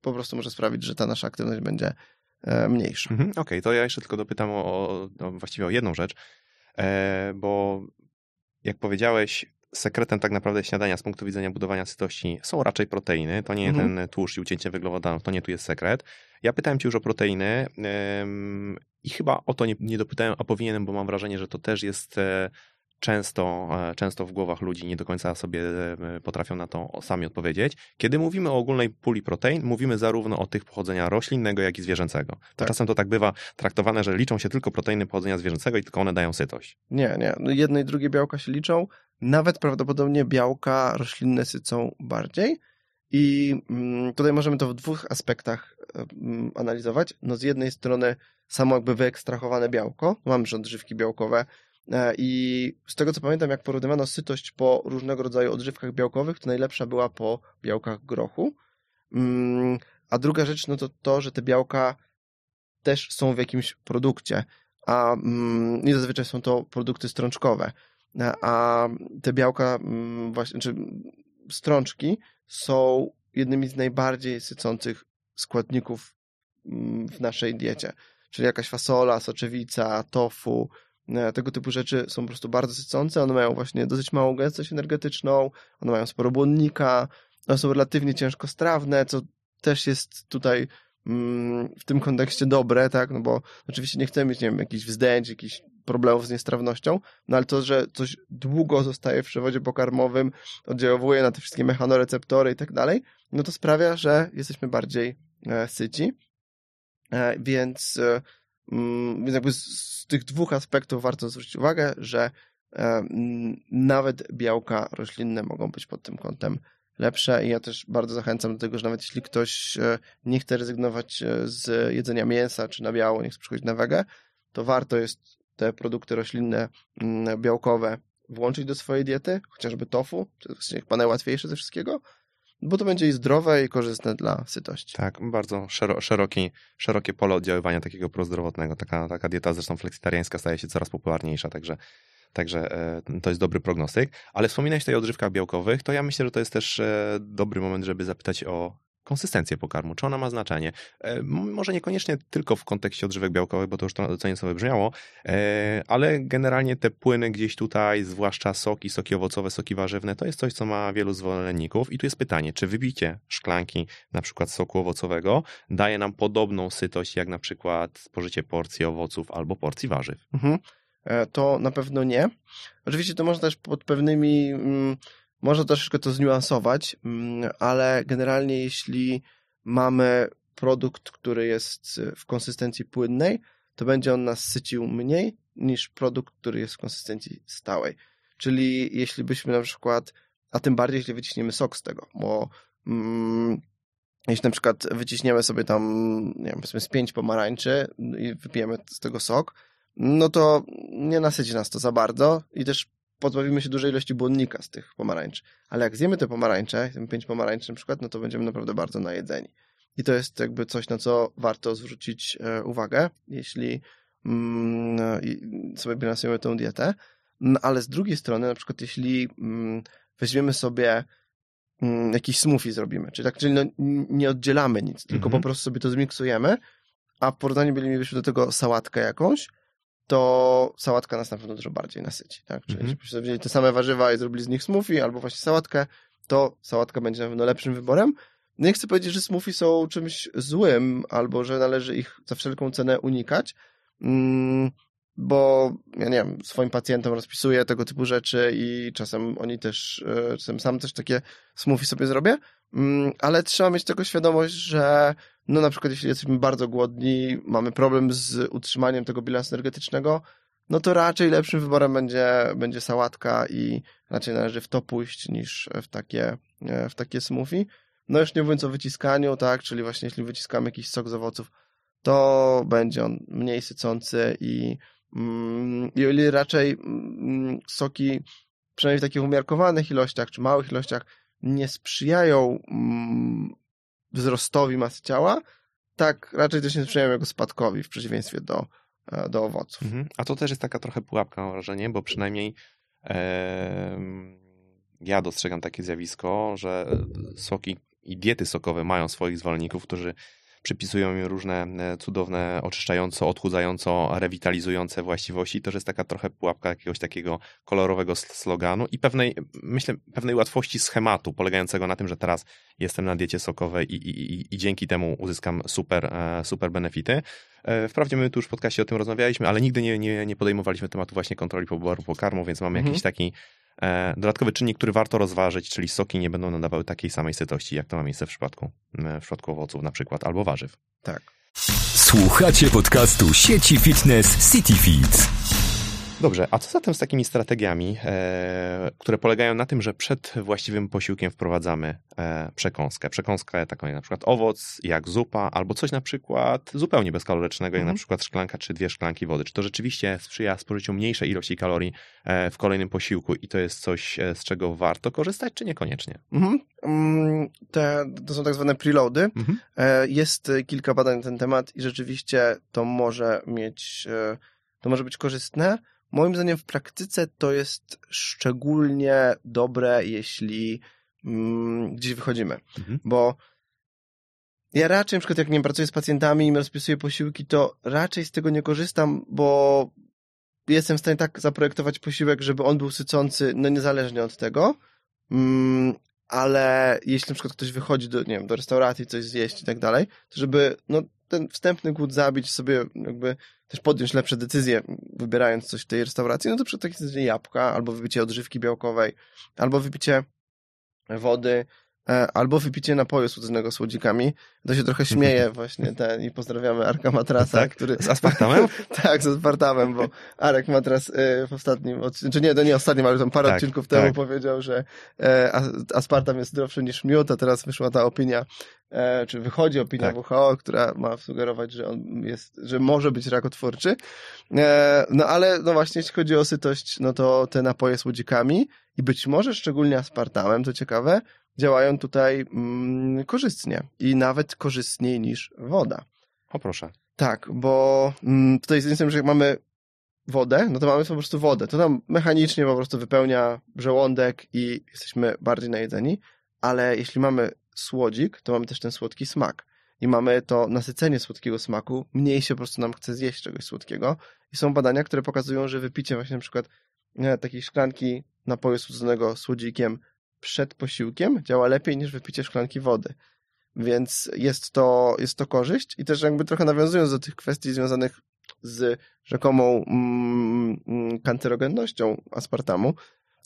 po prostu może sprawić, że ta nasza aktywność będzie e, mniejsza. Mhm, Okej, okay, to ja jeszcze tylko dopytam o, o, właściwie o jedną rzecz, bo jak powiedziałeś, sekretem tak naprawdę śniadania z punktu widzenia budowania sytości są raczej proteiny. To nie mhm. ten tłuszcz i ucięcie węglowodanów, to nie tu jest sekret. Ja pytałem cię już o proteiny i chyba o to nie, nie dopytałem, a powinienem, bo mam wrażenie, że to też jest e, często, e, często w głowach ludzi nie do końca sobie e, potrafią na to sami odpowiedzieć. Kiedy mówimy o ogólnej puli protein, mówimy zarówno o tych pochodzenia roślinnego, jak i zwierzęcego. Tak. Czasem to tak bywa traktowane, że liczą się tylko proteiny pochodzenia zwierzęcego i tylko one dają sytość. Nie, nie. No jedne i drugie białka się liczą. Nawet prawdopodobnie białka roślinne sycą bardziej. I mm, tutaj możemy to w dwóch aspektach mm, analizować. No z jednej strony samo jakby wyekstrahowane białko, mamy odżywki białkowe, E, I z tego co pamiętam, jak porównywano sytość po różnego rodzaju odżywkach białkowych, to najlepsza była po białkach grochu. Mm, a druga rzecz, no to to, że te białka też są w jakimś produkcie, a mm, nie zazwyczaj są to produkty strączkowe. E, a te białka, mm, właśnie, czy strączki są jednymi z najbardziej sycących składników w naszej diecie. Czyli jakaś fasola, soczewica, tofu, E, tego typu rzeczy są po prostu bardzo sycące, one mają właśnie dosyć małą gęstość energetyczną, one mają sporo błonnika, one są relatywnie ciężkostrawne, co też jest tutaj mm, w tym kontekście dobre, tak, no bo oczywiście nie chcemy mieć, nie wiem, jakichś wzdęć, jakichś problemów z niestrawnością, no ale to, że coś długo zostaje w przewodzie pokarmowym, oddziałuje na te wszystkie mechanoreceptory i tak dalej, no to sprawia, że jesteśmy bardziej e, syci, e, więc e, więc jakby z tych dwóch aspektów warto zwrócić uwagę, że e, nawet białka roślinne mogą być pod tym kątem lepsze i ja też bardzo zachęcam do tego, że nawet jeśli ktoś e, nie chce rezygnować e, z jedzenia mięsa czy na biało, nie chce przychodzić na wegę, to warto jest te produkty roślinne mm, białkowe włączyć do swojej diety, chociażby tofu, to jest właśnie chyba najłatwiejsze ze wszystkiego, bo to będzie i zdrowe, i korzystne dla sytości. Tak, bardzo szero, szeroki, szerokie pole oddziaływania takiego prozdrowotnego. Taka, taka dieta zresztą fleksitariańska staje się coraz popularniejsza, także Także e, to jest dobry prognostyk. Ale wspominałeś tutaj o odżywkach białkowych, to ja myślę, że to jest też e, dobry moment, żeby zapytać o konsystencję pokarmu, czy ona ma znaczenie. E, może niekoniecznie tylko w kontekście odżywek białkowych, bo to już to co nieco wybrzmiało, e, ale generalnie te płyny gdzieś tutaj, zwłaszcza soki, soki owocowe, soki warzywne, to jest coś, co ma wielu zwolenników. I tu jest pytanie, czy wybicie szklanki na przykład soku owocowego daje nam podobną sytość, jak na przykład spożycie porcji owoców albo porcji warzyw? Mhm. E, to na pewno nie. Oczywiście to można też pod pewnymi... Można troszeczkę to zniuansować, mm, ale generalnie jeśli mamy produkt, który jest w konsystencji płynnej, to będzie on nas sycił mniej niż produkt, który jest w konsystencji stałej. Czyli jeśli byśmy na przykład, a tym bardziej jeśli wyciśniemy sok z tego, bo mm, jeśli na przykład wyciśniemy sobie tam, nie wiem, z pięć pomarańczy i wypijemy z tego sok, no to nie nasyci nas to za bardzo i też pozbawimy się dużej ilości błonnika z tych pomarańczy. Ale jak zjemy te pomarańcze, pięć pomarańczy na przykład, no to będziemy naprawdę bardzo najedzeni. I to jest jakby coś, na co warto zwrócić e, uwagę, jeśli mm, sobie bilansujemy tę dietę. No, ale z drugiej strony, na przykład jeśli mm, weźmiemy sobie mm, jakiś smoothie zrobimy. Czyli tak, czyli no, nie oddzielamy nic, tylko Mhm. po prostu sobie to zmiksujemy, a w porównaniu mielibyśmy do tego sałatkę jakąś, to sałatka nas na pewno dużo bardziej nasyci, tak? Czyli jeśli sobie wzięli te same warzywa i zrobili z nich smoothie albo właśnie sałatkę, to sałatka będzie na pewno lepszym wyborem. No nie chcę powiedzieć, że smoothie są czymś złym, albo że należy ich za wszelką cenę unikać, mm, bo ja nie wiem, swoim pacjentom rozpisuję tego typu rzeczy i czasem oni też, e, czasem sam też takie smoothie sobie zrobię, mm, ale trzeba mieć tego świadomość, że no na przykład jeśli jesteśmy bardzo głodni, mamy problem z utrzymaniem tego bilansu energetycznego, no to raczej lepszym wyborem będzie, będzie sałatka i raczej należy w to pójść niż w takie, e, w takie smoothie. No już nie mówiąc o wyciskaniu, tak, czyli właśnie jeśli wyciskamy jakiś sok z owoców, to będzie on mniej sycący i, mm, i o ile raczej mm, soki, przynajmniej w takich umiarkowanych ilościach czy małych ilościach, nie sprzyjają mm, wzrostowi masy ciała, tak raczej też nie sprzyjają jego spadkowi w przeciwieństwie do, e, do owoców. Mhm. A to też jest taka trochę pułapka, mam wrażenie, bo przynajmniej em, ja dostrzegam takie zjawisko, że soki i diety sokowe mają swoich zwolenników, którzy przypisują im różne e, cudowne, oczyszczająco, odchudzająco, rewitalizujące właściwości. To, jest taka trochę pułapka jakiegoś takiego kolorowego sloganu i pewnej, myślę, pewnej łatwości schematu, polegającego na tym, że teraz jestem na diecie sokowej i, i, i, i dzięki temu uzyskam super, e, super benefity. E, Wprawdzie my tu już w podcaście o tym rozmawialiśmy, ale nigdy nie, nie, nie podejmowaliśmy tematu właśnie kontroli poboru pokarmu, więc mamy Mhm. jakiś taki e, dodatkowy czynnik, który warto rozważyć, czyli soki nie będą nadawały takiej samej sytości, jak to ma miejsce w przypadku, w przypadku owoców na przykład, albo warzyw. Tak. Słuchacie podcastu sieci fitness CityFit. Dobrze, a co zatem z takimi strategiami, e, które polegają na tym, że przed właściwym posiłkiem wprowadzamy e, przekąskę? Przekąskę taką jak na przykład owoc, jak zupa, albo coś na przykład zupełnie bezkalorycznego, jak Mhm. na przykład szklanka czy dwie szklanki wody. Czy to rzeczywiście sprzyja spożyciu mniejszej ilości kalorii e, w kolejnym posiłku i to jest coś, e, z czego warto korzystać, czy niekoniecznie? Mhm. Mm, Te, to są tak zwane preloady. Mhm. E, Jest kilka badań na ten temat i rzeczywiście to może mieć, e, to może być korzystne. Moim zdaniem w praktyce to jest szczególnie dobre, jeśli mm, gdzieś wychodzimy. Mhm. Bo ja raczej, na przykład jak nie wiem, pracuję z pacjentami i rozpisuję posiłki, to raczej z tego nie korzystam, bo jestem w stanie tak zaprojektować posiłek, żeby on był sycący, no niezależnie od tego. Mm, ale jeśli na przykład ktoś wychodzi do, nie wiem, do restauracji, coś zjeść i tak dalej, to żeby no, ten wstępny głód zabić, sobie jakby też podjąć lepsze decyzje, wybierając coś w tej restauracji, no to przy takiej jabłka, albo wypicie odżywki białkowej, albo wypicie wody, albo wypicie napoju słodzonego słodzikami. To się trochę śmieje właśnie ten i pozdrawiamy Arka Matrasa, Tak? który... Z aspartamem? tak, z aspartamem, bo Arek Matras e, w ostatnim odcinku, czy nie, to nie ostatnim, ale tam parę Tak, odcinków temu tak. powiedział, że e, as- aspartam jest zdrowszy niż miód, a teraz wyszła ta opinia, e, czy wychodzi opinia Tak. WHO, która ma sugerować, że on jest, że może być rakotwórczy. E, no ale no właśnie, jeśli chodzi o sytość, no to te napoje słodzikami i być może szczególnie aspartamem, to ciekawe, działają tutaj mm, korzystnie i nawet korzystniej niż woda. O proszę. Tak, bo mm, tutaj z strony, że jak mamy wodę, no to mamy po prostu wodę. To nam mechanicznie po prostu wypełnia żołądek i jesteśmy bardziej najedzeni, ale jeśli mamy słodzik, to mamy też ten słodki smak. I mamy to nasycenie słodkiego smaku, mniej się po prostu nam chce zjeść czegoś słodkiego. I są badania, które pokazują, że wypicie właśnie na przykład takiej szklanki napoju słodzonego słodzikiem przed posiłkiem działa lepiej niż wypicie szklanki wody. Więc jest to, jest to korzyść i też jakby trochę nawiązując do tych kwestii związanych z rzekomą mm, kancerogennością aspartamu,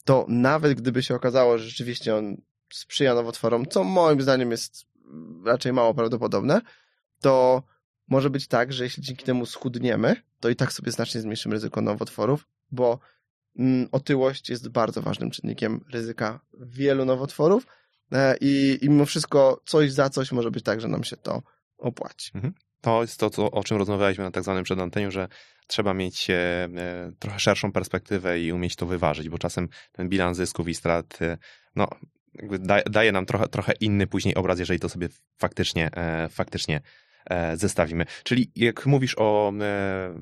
to nawet gdyby się okazało, że rzeczywiście on sprzyja nowotworom, co moim zdaniem jest raczej mało prawdopodobne, to może być tak, że jeśli dzięki temu schudniemy, to i tak sobie znacznie zmniejszymy ryzyko nowotworów, bo otyłość jest bardzo ważnym czynnikiem ryzyka wielu nowotworów e, i, i mimo wszystko coś za coś może być tak, że nam się to opłaci. To jest to, co, o czym rozmawialiśmy na tak zwanym przedanteniu, że trzeba mieć e, e, trochę szerszą perspektywę i umieć to wyważyć, bo czasem ten bilans zysków i strat no, daje nam trochę, trochę inny później obraz, jeżeli to sobie faktycznie, faktycznie zestawimy. Czyli jak mówisz o e,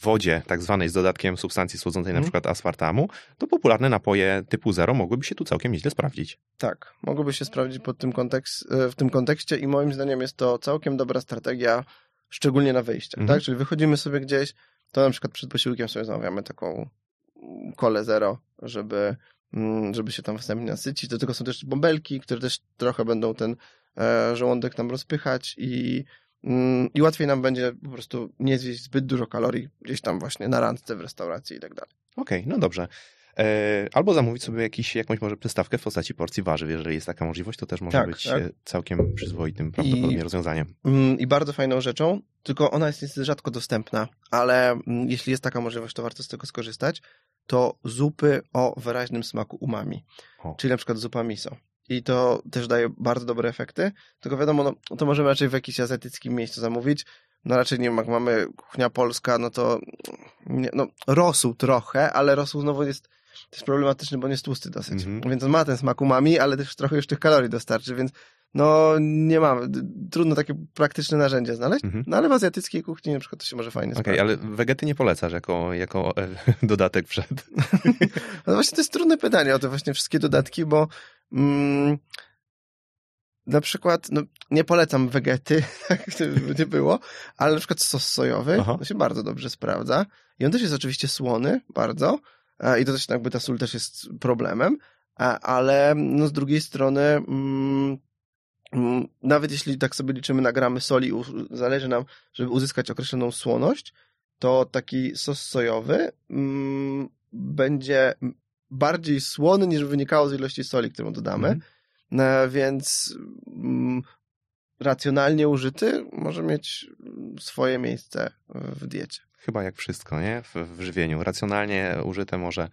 wodzie tak zwanej z dodatkiem substancji słodzącej, na Mhm. przykład aspartamu, to popularne napoje typu zero mogłyby się tu całkiem nieźle sprawdzić. Tak, mogłoby się sprawdzić pod tym kontekst, e, w tym kontekście i moim zdaniem jest to całkiem dobra strategia, szczególnie na wyjściach, Mhm. tak? Czyli wychodzimy sobie gdzieś, to na przykład przed posiłkiem sobie zamawiamy taką kolę zero, żeby, mm, żeby się tam wstępnie nasycić. Do tego są też bąbelki, które też trochę będą ten e, żołądek nam rozpychać i, mm, i łatwiej nam będzie po prostu nie zjeść zbyt dużo kalorii gdzieś tam właśnie na randce w restauracji i tak dalej. Okej, no dobrze. E, Albo zamówić sobie jakiś, jakąś może przystawkę w postaci porcji warzyw. Jeżeli jest taka możliwość, to też może Tak, być tak. e, całkiem przyzwoitym prawdopodobnie rozwiązaniem. Mm, I bardzo fajną rzeczą, tylko ona jest niestety rzadko dostępna, ale mm, jeśli jest taka możliwość, to warto z tego skorzystać, to zupy o wyraźnym smaku umami, O. czyli na przykład zupa miso. I to też daje bardzo dobre efekty, tylko wiadomo, no, to możemy raczej w jakimś azjatyckim miejscu zamówić, no raczej nie wiem, jak mamy kuchnia polska, no to nie, no rosół trochę, ale rosół znowu jest, jest problematyczny, bo on jest tłusty dosyć, Mhm. więc on ma ten smak umami, ale też trochę już tych kalorii dostarczy, więc no nie mamy, trudno takie praktyczne narzędzie znaleźć, Mhm. no ale w azjatyckiej kuchni na przykład to się może fajnie Okej, sprawdzić. ale wegety nie polecasz jako, jako e, dodatek przed. No właśnie to jest trudne pytanie o te właśnie wszystkie dodatki, bo mm, na przykład, no nie polecam wegety, tak by nie było, ale na przykład sos sojowy, Aha. to się bardzo dobrze sprawdza i on też jest oczywiście słony, bardzo e, i to też jakby ta sól też jest problemem, e, ale no z drugiej strony mm, mm, nawet jeśli tak sobie liczymy na gramy soli, zależy nam, żeby uzyskać określoną słoność, to taki sos sojowy mm, będzie bardziej słony niż wynikało z ilości soli, którą dodamy. E, więc mm, racjonalnie użyty może mieć swoje miejsce w diecie. Chyba jak wszystko, nie? W, w żywieniu. Racjonalnie użyte może,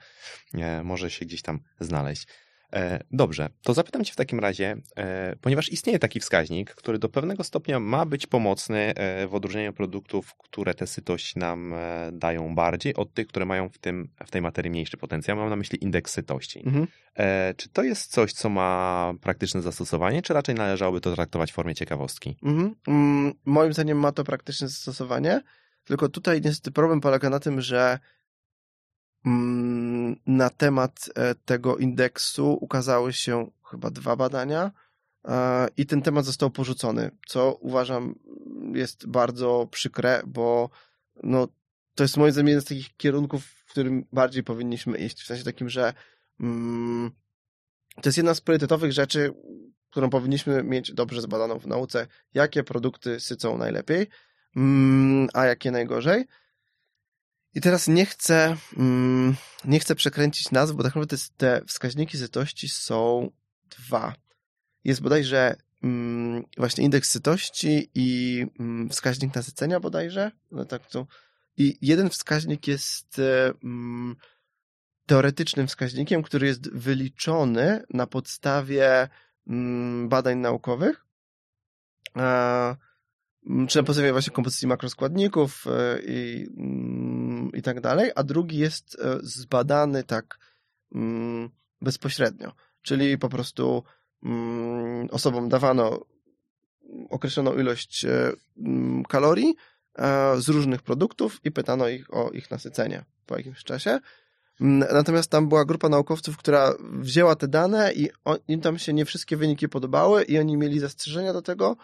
nie, może się gdzieś tam znaleźć. E, dobrze, to zapytam Cię w takim razie, e, ponieważ istnieje taki wskaźnik, który do pewnego stopnia ma być pomocny e, w odróżnieniu produktów, które tę sytość nam dają bardziej, od tych, które mają w, tym, w tej materii mniejszy potencjał. Mam na myśli indeks sytości. E, czy to jest coś, co ma praktyczne zastosowanie, czy raczej należałoby to traktować w formie ciekawostki? Mhm. Mm, Moim zdaniem ma to praktyczne zastosowanie, tylko tutaj niestety problem polega na tym, że na temat e, tego indeksu ukazały się chyba dwa badania e, i ten temat został porzucony, co uważam jest bardzo przykre, bo no, to jest moim zdaniem jeden z takich kierunków, w którym bardziej powinniśmy iść, w sensie takim, że mm, to jest jedna z priorytetowych rzeczy, którą powinniśmy mieć dobrze zbadaną w nauce, jakie produkty sycą najlepiej, mm, a jakie najgorzej. I teraz nie chcę, mm, nie chcę przekręcić nazw, bo tak naprawdę te- wskaźniki sytości są dwa. Jest bodajże mm, właśnie indeks sytości i mm, wskaźnik nasycenia bodajże. No tak to. I jeden wskaźnik jest e, mm, teoretycznym wskaźnikiem, który jest wyliczony na podstawie mm, badań naukowych, e, czy na podstawie właśnie kompozycji makroskładników e, i, mm, i tak dalej, a drugi jest e, zbadany tak mm, bezpośrednio, czyli po prostu mm, osobom dawano określoną ilość e, mm, kalorii e, z różnych produktów i pytano ich o ich nasycenie po jakimś czasie. Natomiast tam była grupa naukowców, która wzięła te dane i im tam się nie wszystkie wyniki podobały i oni mieli zastrzeżenia do tego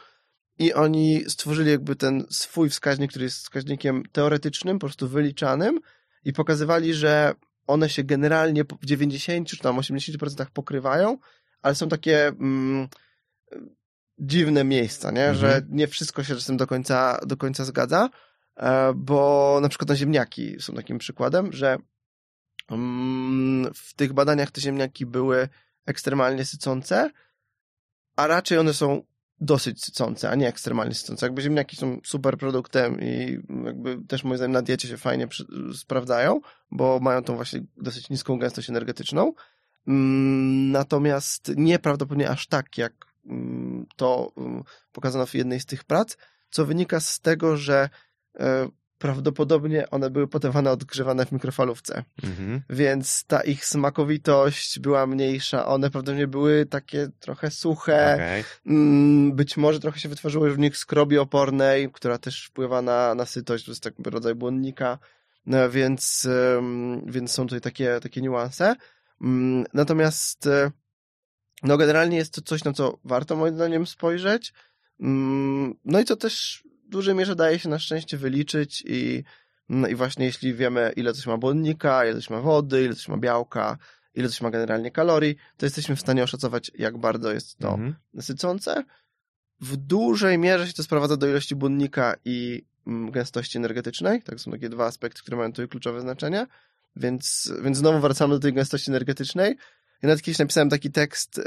i oni stworzyli jakby ten swój wskaźnik, który jest wskaźnikiem teoretycznym, po prostu wyliczanym i pokazywali, że one się generalnie w 90 czy tam 80% pokrywają, ale są takie mm, dziwne miejsca, nie? Mhm. że nie wszystko się z tym do końca, do końca zgadza, e, bo na przykład na ziemniaki są takim przykładem, że Mm, w tych badaniach te ziemniaki były ekstremalnie sycące, a raczej one są dosyć sycące, a nie ekstremalnie sycące. Jakby ziemniaki są super produktem i jakby też moim zdaniem na diecie się fajnie przy, sprawdzają, bo mają tą właśnie dosyć niską gęstość energetyczną. Mm, Natomiast nieprawdopodobnie aż tak, jak mm, to mm, pokazano w jednej z tych prac, co wynika z tego, że e, prawdopodobnie one były podawane odgrzewane w mikrofalówce. Mhm. Więc ta ich smakowitość była mniejsza. One prawdopodobnie były takie trochę suche. Okej. Mm, Być może trochę się wytworzyło w nich skrobi opornej, która też wpływa na, na sytość, to jest taki rodzaj błonnika, no, więc, więc są tutaj takie, takie niuanse. Mm, Natomiast e, no generalnie jest to coś, na co warto moim zdaniem spojrzeć. Mm, No i co też dużej mierze daje się na szczęście wyliczyć i, no i właśnie jeśli wiemy, ile coś ma błonnika, ile coś ma wody, ile coś ma białka, ile coś ma generalnie kalorii, to jesteśmy w stanie oszacować, jak bardzo jest to Mhm. sycące. W dużej mierze się to sprowadza do ilości błonnika i mm, gęstości energetycznej. Tak są takie dwa aspekty, które mają tutaj kluczowe znaczenie. Więc, więc znowu wracamy do tej gęstości energetycznej. Ja nawet kiedyś napisałem taki tekst,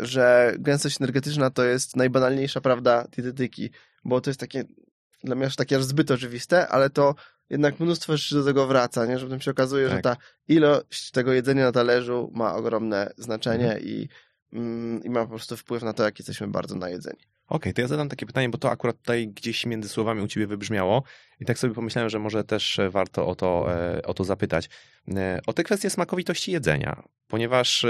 że gęstość energetyczna to jest najbanalniejsza prawda dietetyki, bo to jest takie, dla mnie aż takie aż zbyt oczywiste, ale to jednak mnóstwo rzeczy do tego wraca, nie? że potem się okazuje, że Tak. ta ilość tego jedzenia na talerzu ma ogromne znaczenie i, mm, i ma po prostu wpływ na to, jak jesteśmy bardzo najedzeni. Okej, to ja zadam takie pytanie, bo to akurat tutaj gdzieś między słowami u ciebie wybrzmiało i tak sobie pomyślałem, że może też e, warto o to, e, o to zapytać. E, O tę kwestię smakowitości jedzenia, ponieważ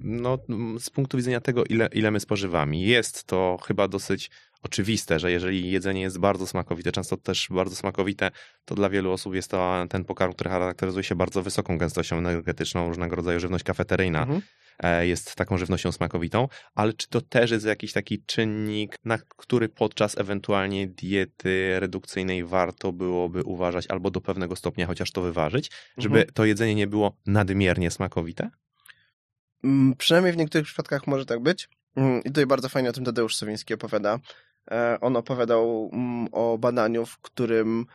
no, z punktu widzenia tego, ile, ile my spożywamy, jest to chyba dosyć oczywiste, że jeżeli jedzenie jest bardzo smakowite, często też bardzo smakowite, to dla wielu osób jest to ten pokarm, który charakteryzuje się bardzo wysoką gęstością energetyczną, różnego rodzaju żywność kafeteryjna Mhm. e, jest taką żywnością smakowitą, ale czy to też jest jakiś taki czynnik, na który podczas ewentualnie diety redukcyjnej warto byłoby uważać albo do pewnego stopnia chociaż to wyważyć, żeby Mhm. to jedzenie nie było nadmiernie smakowite? Mm, Przynajmniej w niektórych przypadkach może tak być. Mm, I tutaj bardzo fajnie o tym Tadeusz Sowiński opowiada. E, On opowiadał mm, o badaniu, w którym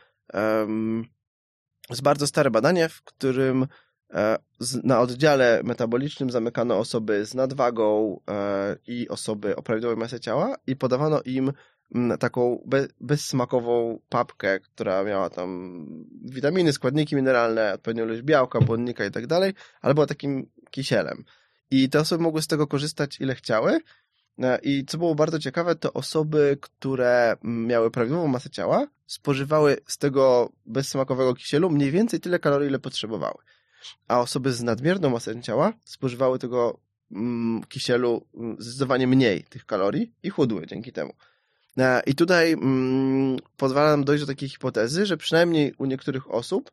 jest bardzo stare badanie, w którym e, na oddziale metabolicznym zamykano osoby z nadwagą e, i osoby o prawidłowej masie ciała i podawano im mm, taką be, bezsmakową papkę, która miała tam witaminy, składniki mineralne, odpowiednią ilość białka, błonnika i tak dalej, ale była takim kisielem. I te osoby mogły z tego korzystać ile chciały. E, I co było bardzo ciekawe, to osoby, które mm, miały prawidłową masę ciała, spożywały z tego bezsmakowego kisielu mniej więcej tyle kalorii, ile potrzebowały. A osoby z nadmierną masą ciała spożywały tego mm, kisielu mm, zdecydowanie mniej tych kalorii i chudły dzięki temu. E, I tutaj pozwala nam dojść do takiej hipotezy, że przynajmniej u niektórych osób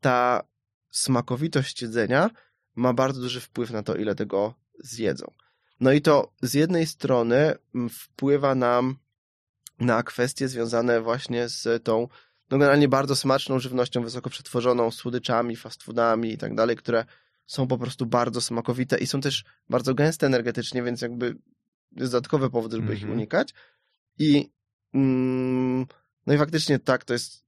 ta smakowitość jedzenia ma bardzo duży wpływ na to, ile tego zjedzą. No i to z jednej strony mm, wpływa nam na kwestie związane właśnie z tą no generalnie bardzo smaczną żywnością wysoko przetworzoną, słodyczami, fast foodami i tak dalej, które są po prostu bardzo smakowite i są też bardzo gęste energetycznie, więc jakby jest dodatkowy powód, żeby ich Mhm. unikać. I mm, no i faktycznie tak, to jest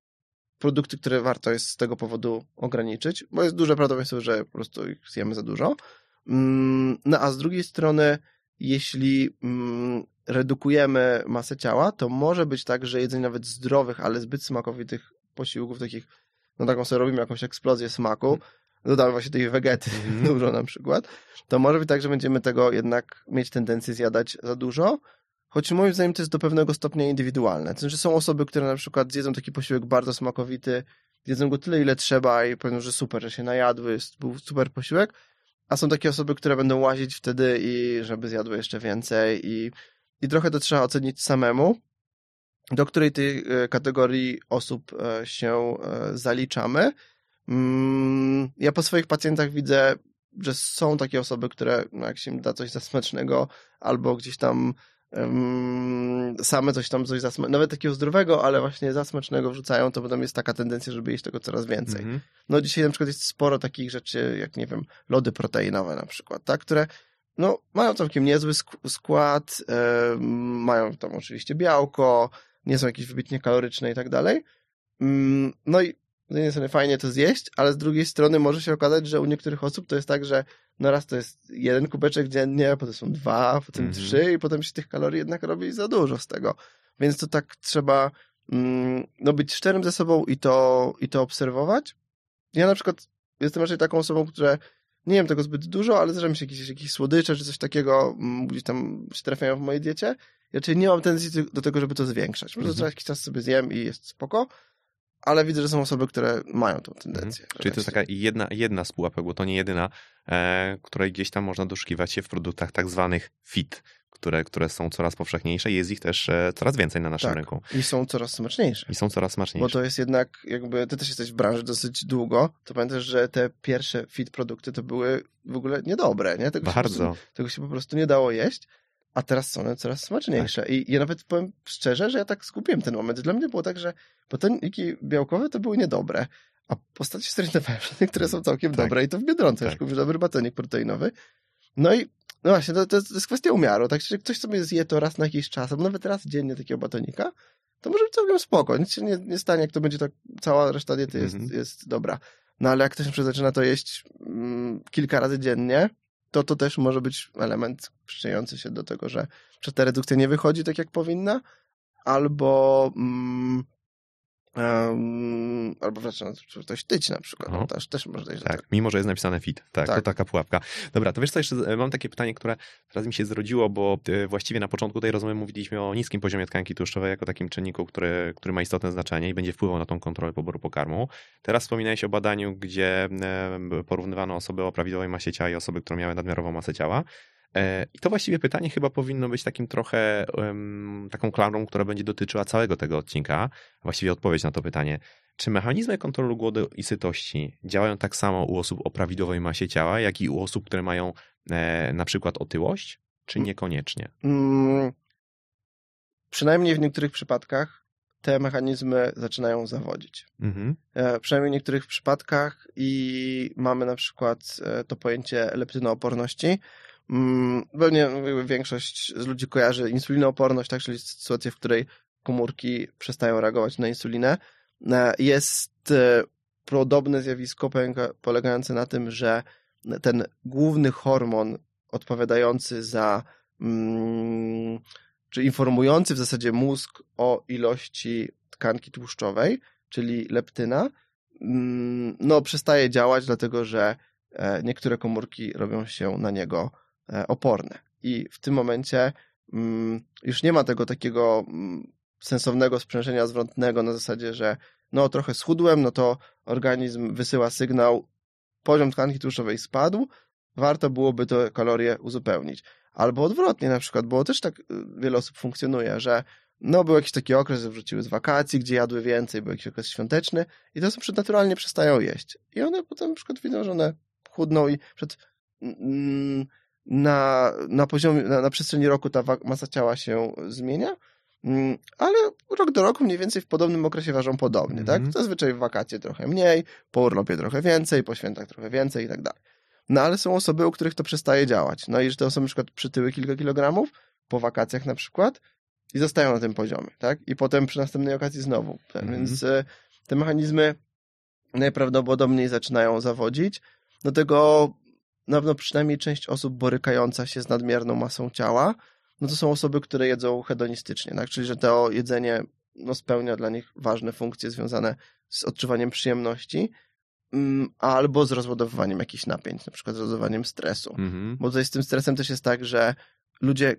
produkty, które warto jest z tego powodu ograniczyć, bo jest duże prawdopodobieństwo, że po prostu ich zjemy za dużo. Mm, No a z drugiej strony, jeśli mm, redukujemy masę ciała, to może być tak, że jedzenie nawet zdrowych, ale zbyt smakowitych posiłków, takich, no taką sobie robimy jakąś eksplozję smaku, dodamy właśnie tej wegety Mhm. dużo na przykład, to może być tak, że będziemy tego jednak mieć tendencję zjadać za dużo, choć moim zdaniem to jest do pewnego stopnia indywidualne. To znaczy są osoby, które na przykład zjedzą taki posiłek bardzo smakowity, jedzą go tyle, ile trzeba i powiedzą, że super, że się najadły, jest, był super posiłek, a są takie osoby, które będą łazić wtedy i żeby zjadły jeszcze więcej i, i trochę to trzeba ocenić samemu, do której tej e, kategorii osób e, się e, zaliczamy. Mm, Ja po swoich pacjentach widzę, że są takie osoby, które no jak się im da coś zasmacznego albo gdzieś tam same coś tam coś zasmacznego, nawet takiego zdrowego, ale właśnie zasmacznego wrzucają, to potem jest taka tendencja, żeby jeść tego coraz więcej. Mhm. No dzisiaj na przykład jest sporo takich rzeczy, jak nie wiem, lody proteinowe na przykład, tak, które no, mają całkiem niezły sk- skład, em, mają tam oczywiście białko, nie są jakieś wybitnie kaloryczne i tak dalej. Mm, No i z jednej strony fajnie to zjeść, ale z drugiej strony może się okazać, że u niektórych osób to jest tak, że no raz to jest jeden kubeczek dziennie, potem są dwa, potem Mhm. trzy i potem się tych kalorii jednak robi za dużo z tego. Więc to tak trzeba mm, no być szczerym ze sobą i to, i to obserwować. Ja na przykład jestem raczej taką osobą, która nie jem tego zbyt dużo, ale zdarza mi się jakieś, jakieś słodycze czy coś takiego mm, gdzieś tam się trafiają w mojej diecie. Ja czyli nie mam tendencji do tego, żeby to zwiększać. Po prostu Mhm. co jakiś czas sobie zjem i jest spoko. Ale widzę, że są osoby, które mają tą tendencję. Mhm. Czyli to jest taka jedna, jedna z pułapek, bo to nie jedyna, e, której gdzieś tam można doszukiwać się w produktach tak zwanych fit, które, które są coraz powszechniejsze i jest ich też e, coraz więcej na naszym Tak. rynku. I są coraz smaczniejsze. I są coraz smaczniejsze. Bo to jest jednak, jakby ty też jesteś w branży dosyć długo, to pamiętasz, że te pierwsze fit produkty to były w ogóle niedobre, nie? Tego Się Bardzo. prostu, tego się po prostu nie dało jeść, a teraz są one coraz smaczniejsze. Tak. I ja nawet powiem szczerze, że ja tak skupiłem ten moment. Dla mnie było tak, że botoniki białkowe to były niedobre, a w ostatnio zorientowałem się, niektóre są całkiem Tak. dobre i to w Biedronce Tak. już kupisz dobry batonik proteinowy. No i no właśnie, to, to, jest, kwestia umiaru. Tak, że ktoś sobie zje to raz na jakiś czas, albo nawet raz dziennie takiego batonika, to może być całkiem spoko. Nic się nie, nie stanie, jak to będzie tak, cała reszta diety jest, Mhm. jest dobra. No ale jak ktoś zaczyna to jeść mm, kilka razy dziennie, to to też może być element przyczyniający się do tego, że, że ta redukcja nie wychodzi tak, jak powinna, albo mm, em, albo zaczyna ktoś tyć na przykład. No, też, też może dojść do Tak, tego. mimo że jest napisane fit. Tak, Tak. to taka pułapka. Dobra, to wiesz co, jeszcze mam takie pytanie, które teraz mi się zrodziło, bo e, właściwie na początku tej rozmowy mówiliśmy o niskim poziomie tkanki tłuszczowej jako takim czynniku, który, który ma istotne znaczenie i będzie wpływał na tą kontrolę poboru pokarmu. Teraz wspominałeś o badaniu, gdzie porównywano osoby o prawidłowej masie ciała i osoby, które miały nadmiarową masę ciała. E, I to właściwie pytanie chyba powinno być takim trochę taką klamrą, która będzie dotyczyła całego tego odcinka. Właściwie odpowiedź na to pytanie. Czy mechanizmy kontroli głodu i sytości działają tak samo u osób o prawidłowej masie ciała, jak i u osób, które mają e, na przykład otyłość, czy niekoniecznie? Mm, przynajmniej w niektórych przypadkach te mechanizmy zaczynają zawodzić. Mhm. E, przynajmniej w niektórych przypadkach i mamy na przykład to pojęcie leptynooporności. Mm, Pewnie jakby większość z ludzi kojarzy insulinooporność, tak, czyli sytuację, w której komórki przestają reagować na insulinę. E, Jest e, podobne zjawisko polega- polegające na tym, że ten główny hormon odpowiadający za, mm, czy informujący w zasadzie mózg o ilości tkanki tłuszczowej, czyli leptyna, mm, no przestaje działać, dlatego że e, niektóre komórki robią się na niego oporne. I w tym momencie mm, już nie ma tego takiego mm, sensownego sprzężenia zwrotnego na zasadzie, że no trochę schudłem, no to organizm wysyła sygnał, poziom tkanki tłuszczowej spadł, warto byłoby te kalorie uzupełnić. Albo odwrotnie na przykład, bo też tak y, wiele osób funkcjonuje, że no był jakiś taki okres, że wróciły z wakacji, gdzie jadły więcej, był jakiś okres świąteczny i te osoby naturalnie przestają jeść. I one potem na przykład widzą, że one chudną i przed, mm, na, na poziomie, na, na przestrzeni roku ta masa ciała się zmienia, mm, ale rok do roku mniej więcej w podobnym okresie ważą podobnie, Mhm. tak? Zazwyczaj w wakacje trochę mniej, po urlopie trochę więcej, po świętach trochę więcej i tak dalej. No ale są osoby, u których to przestaje działać. No i że te osoby na przykład przytyły kilka kilogramów, po wakacjach na przykład, i zostają na tym poziomie, tak? I potem przy następnej okazji znowu. Tak? Mhm. Więc e, te mechanizmy najprawdopodobniej zaczynają zawodzić. Do tego na pewno przynajmniej część osób borykająca się z nadmierną masą ciała, no to są osoby, które jedzą hedonistycznie, tak? Czyli że to jedzenie no, spełnia dla nich ważne funkcje związane z odczuwaniem przyjemności, mm, albo z rozładowywaniem jakichś napięć, na przykład z rozładowaniem stresu. Mhm. Bo tutaj z tym stresem też jest tak, że ludzie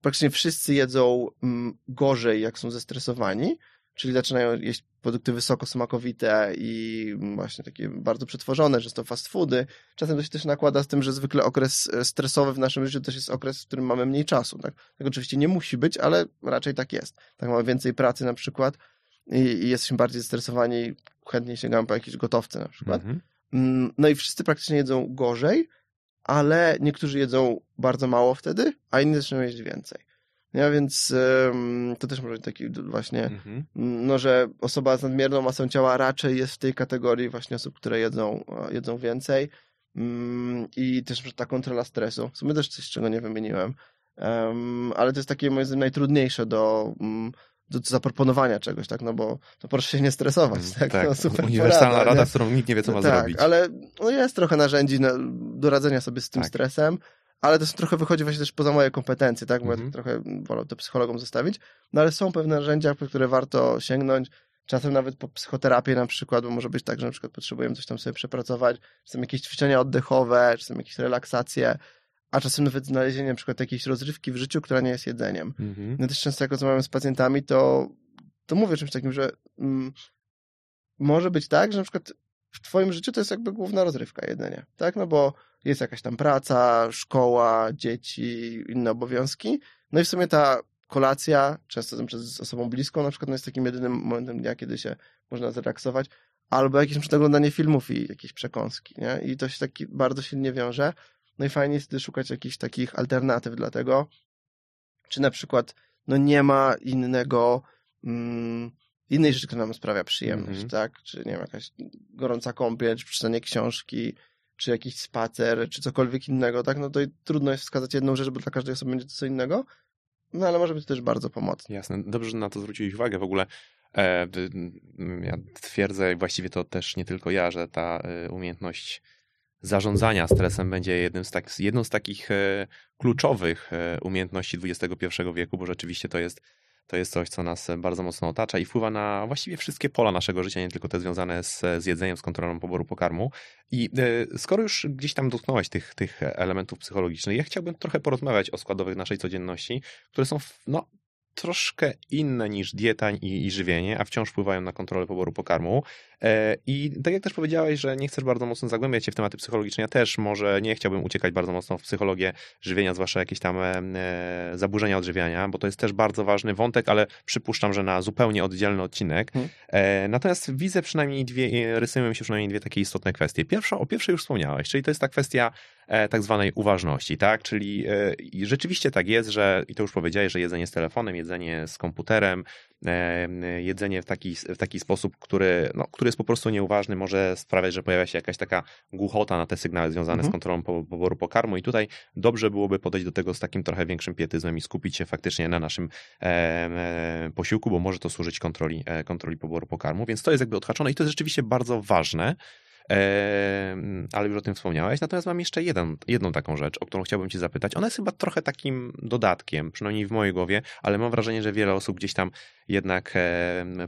praktycznie wszyscy jedzą mm, gorzej, jak są zestresowani, czyli zaczynają jeść produkty wysoko smakowite i właśnie takie bardzo przetworzone, często fast foody. Czasem to się też nakłada z tym, że zwykle okres e, stresowy w naszym życiu też jest okres, w którym mamy mniej czasu. Tak, tak oczywiście nie musi być, ale raczej tak jest. Tak mamy więcej pracy na przykład i, i jesteśmy bardziej zestresowani, chętnie sięgamy po jakieś gotowce na przykład. Mhm. Mm, No i wszyscy praktycznie jedzą gorzej, ale niektórzy jedzą bardzo mało wtedy, a inni zaczynają jeść więcej. Ja więc to też może być taki właśnie, Mhm. no, że osoba z nadmierną masą ciała raczej jest w tej kategorii właśnie osób, które jedzą, e, jedzą więcej. Mm, I też ta kontrola stresu. W sumie też coś, czego nie wymieniłem. Em, ale to jest takie moim zdaniem najtrudniejsze do, mm, do zaproponowania czegoś, tak? No bo to proszę się nie stresować, tak? tak. No, super Uniwersalna porada, rada, nie? z którą nikt nie wie, co ma tak, zrobić. ale no jest trochę narzędzi na, do radzenia sobie z tym Tak. stresem, ale to są trochę wychodzi właśnie też poza moje kompetencje, tak? Bo Mhm. ja tak trochę wolę to psychologom zostawić, no ale są pewne narzędzia, po które warto sięgnąć, czasem nawet po psychoterapię na przykład, bo może być tak, że na przykład potrzebujemy coś tam sobie przepracować, czasem jakieś ćwiczenia oddechowe, czasem jakieś relaksacje, a czasem nawet znalezienie na przykład jakiejś rozrywki w życiu, która nie jest jedzeniem. Mhm. Ja też często jak rozmawiam z pacjentami, to, to mówię czymś takim, że mm, może być tak, że na przykład w twoim życiu to jest jakby główna rozrywka jedynie, tak? No bo jest jakaś tam praca, szkoła, dzieci, inne obowiązki. No i w sumie ta kolacja, często z osobą bliską na przykład, no jest takim jedynym momentem dnia, kiedy się można zrelaksować, albo jakieś oglądanie filmów i jakieś przekąski, nie? I to się taki bardzo silnie wiąże. No i fajnie jest wtedy szukać jakichś takich alternatyw dla tego, czy na przykład no nie ma innego mm, innej rzeczy, która nam sprawia przyjemność, mm -hmm. tak? Czy nie wiem, jakaś gorąca kąpiel, czy przeczytanie książki, czy jakiś spacer, czy cokolwiek innego, tak? No to trudno jest wskazać jedną rzecz, bo dla każdej osoby będzie to co innego, no ale może być też bardzo pomocne. Jasne. Dobrze, że na to zwróciłeś uwagę. W ogóle e, ja twierdzę, właściwie to też nie tylko ja, że ta e, umiejętność zarządzania stresem będzie jednym z tak, jedną z takich e, kluczowych e, umiejętności XXI wieku, bo rzeczywiście to jest to jest coś, co nas bardzo mocno otacza i wpływa na właściwie wszystkie pola naszego życia, nie tylko te związane z, z jedzeniem, z kontrolą poboru pokarmu. I e, skoro już gdzieś tam dotknąłeś tych, tych elementów psychologicznych, ja chciałbym trochę porozmawiać o składowych naszej codzienności, które są no, troszkę inne niż dieta i, i, żywienie, a wciąż wpływają na kontrolę poboru pokarmu. E, I tak jak też powiedziałeś, że nie chcesz bardzo mocno zagłębiać się w tematy psychologiczne, ja też może nie chciałbym uciekać bardzo mocno w psychologię żywienia, zwłaszcza jakieś tam e, zaburzenia odżywiania, bo to jest też bardzo ważny wątek, ale przypuszczam, że na zupełnie oddzielny odcinek. Hmm. E, natomiast widzę przynajmniej dwie, rysują mi się przynajmniej dwie takie istotne kwestie. Pierwsza, o pierwszej już wspomniałeś, czyli to jest ta kwestia tak zwanej uważności, tak? Czyli rzeczywiście tak jest, że i to już powiedziałeś, że jedzenie z telefonem, jedzenie z komputerem, jedzenie w taki, w taki sposób, który, no, który jest po prostu nieuważny, może sprawiać, że pojawia się jakaś taka głuchota na te sygnały związane mhm. z kontrolą poboru pokarmu i tutaj dobrze byłoby podejść do tego z takim trochę większym pietyzmem i skupić się faktycznie na naszym e, posiłku, bo może to służyć kontroli, e, kontroli poboru pokarmu, więc to jest jakby odhaczone i to jest rzeczywiście bardzo ważne, ale już o tym wspomniałeś. Natomiast mam jeszcze jeden, jedną taką rzecz, o którą chciałbym Cię zapytać. Ona jest chyba trochę takim dodatkiem, przynajmniej w mojej głowie, ale mam wrażenie, że wiele osób gdzieś tam jednak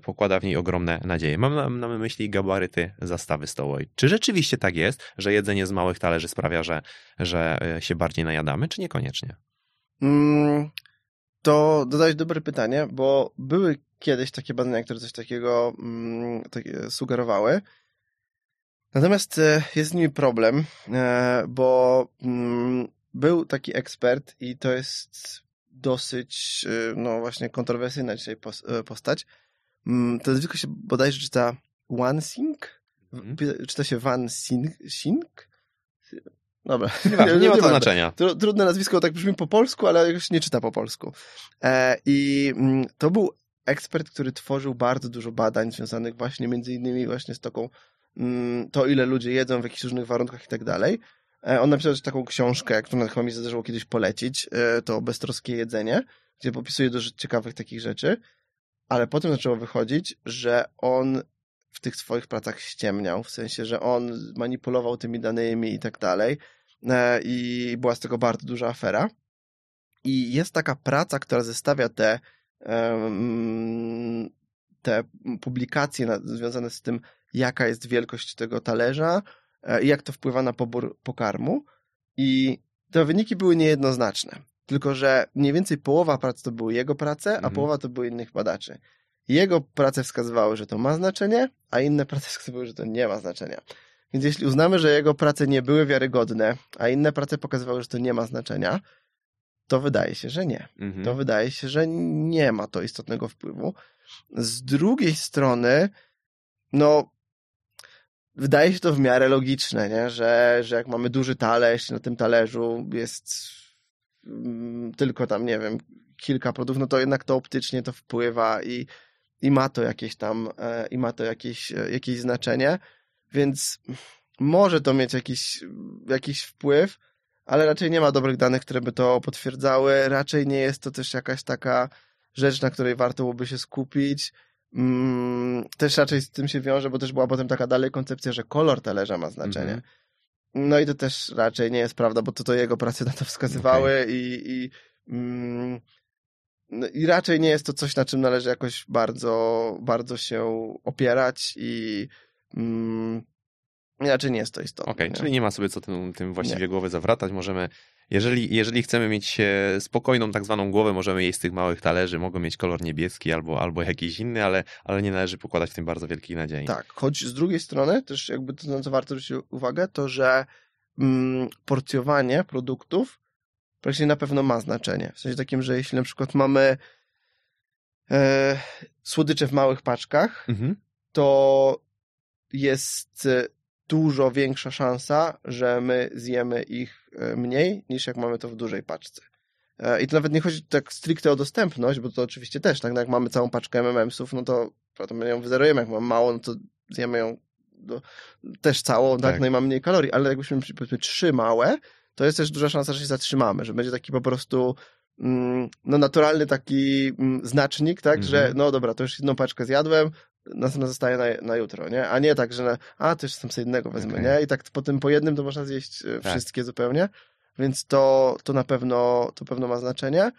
pokłada w niej ogromne nadzieje. Mam na, myśli gabaryty zastawy stołowej. Czy rzeczywiście tak jest, że jedzenie z małych talerzy sprawia, że, że e, się bardziej najadamy, czy niekoniecznie? Mm, to dodać dobre pytanie, bo były kiedyś takie badania, które coś takiego mm, sugerowały. Natomiast e, jest z nimi problem, e, bo mm, był taki ekspert i to jest dosyć, e, no właśnie, kontrowersyjna dzisiaj postać. Mm, to nazwisko się bodajże czyta Wansing? Mm. Czyta się Van Sing? Dobra. Nie, ma, nie ma to znaczenia. Trudne nazwisko tak brzmi po polsku, ale już nie czyta po polsku. I mm, to był ekspert, który tworzył bardzo dużo badań związanych właśnie między innymi właśnie z taką to, ile ludzie jedzą w jakichś różnych warunkach i tak dalej. E, on napisał też taką książkę, którą chyba mi zdarzyło kiedyś polecić, e, to Beztroskie jedzenie, gdzie popisuje dużo ciekawych takich rzeczy, ale potem zaczęło wychodzić, że on w tych swoich pracach ściemniał, w sensie, że on manipulował tymi danymi i tak dalej e, i była z tego bardzo duża afera. I jest taka praca, która zestawia te, te publikacje związane z tym, jaka jest wielkość tego talerza e, i jak to wpływa na pobór pokarmu. I te wyniki były niejednoznaczne. Tylko, że mniej więcej połowa prac to były jego prace, a mhm. połowa to były innych badaczy. Jego prace wskazywały, że to ma znaczenie, a inne prace wskazywały, że to nie ma znaczenia. Więc jeśli uznamy, że jego prace nie były wiarygodne, a inne prace pokazywały, że to nie ma znaczenia, to wydaje się, że nie. Mhm. To wydaje się, że nie ma to istotnego wpływu. Z drugiej strony, no, wydaje się to w miarę logiczne, nie? Że, że jak mamy duży talerz, na tym talerzu jest mm, tylko tam, nie wiem, kilka produktów, no to jednak to optycznie to wpływa i, i ma to jakieś tam, e, i ma to jakieś, e, jakieś znaczenie, więc może to mieć jakiś, jakiś wpływ, ale raczej nie ma dobrych danych, które by to potwierdzały. Raczej nie jest to też jakaś taka rzecz, na której warto byłoby się skupić. Mm, też raczej z tym się wiąże, bo też była potem taka dalej koncepcja, że kolor talerza ma znaczenie. Mm -hmm. No i to też raczej nie jest prawda, bo to, to jego prace na to wskazywały okay. i, i, mm, no i raczej nie jest to coś, na czym należy jakoś bardzo, bardzo się opierać i mm, raczej nie jest to istotne. Okej, okay, czyli nie ma sobie co tym, tym właściwie nie. głowy zawratać. Możemy Jeżeli, jeżeli chcemy mieć e, spokojną tak zwaną głowę, możemy jeść z tych małych talerzy, mogą mieć kolor niebieski albo, albo jakiś inny, ale, ale nie należy pokładać w tym bardzo wielkiej nadziei. Tak, choć z drugiej strony też jakby to, na co warto zwrócić uwagę, to że mm, porcjowanie produktów praktycznie na pewno ma znaczenie. W sensie takim, że jeśli na przykład mamy e, słodycze w małych paczkach, Mhm. to jest dużo większa szansa, że my zjemy ich e, mniej, niż jak mamy to w dużej paczce. E, I to nawet nie chodzi tak stricte o dostępność, bo to oczywiście też, tak no jak mamy całą paczkę M&M'sów, no to, my ją wyzerujemy, jak mamy mało, no to zjemy ją też całą, tak? Tak. no i ma mniej kalorii, ale jakbyśmy powiedzmy trzy małe, to jest też duża szansa, że się zatrzymamy, że będzie taki po prostu mm, no naturalny taki mm, znacznik, tak, Mhm. że no dobra, to już jedną paczkę zjadłem, następna zostaje na, na jutro, nie? A nie tak, że na, a to już sam sobie jednego wezmę, Okej. nie? I tak po tym po jednym to można zjeść e, Tak. wszystkie zupełnie, więc to, to na pewno to pewno ma znaczenie.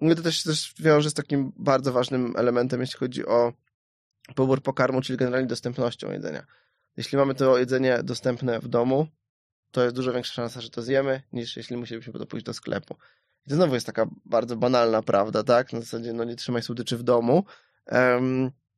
No to też też wiąże z takim bardzo ważnym elementem, jeśli chodzi o pobór pokarmu, czyli generalnie dostępnością jedzenia. Jeśli mamy to jedzenie dostępne w domu, to jest dużo większa szansa, że to zjemy, niż jeśli musielibyśmy po to pójść do sklepu. I to znowu jest taka bardzo banalna prawda, tak? Na zasadzie, no nie trzymaj słodyczy w domu,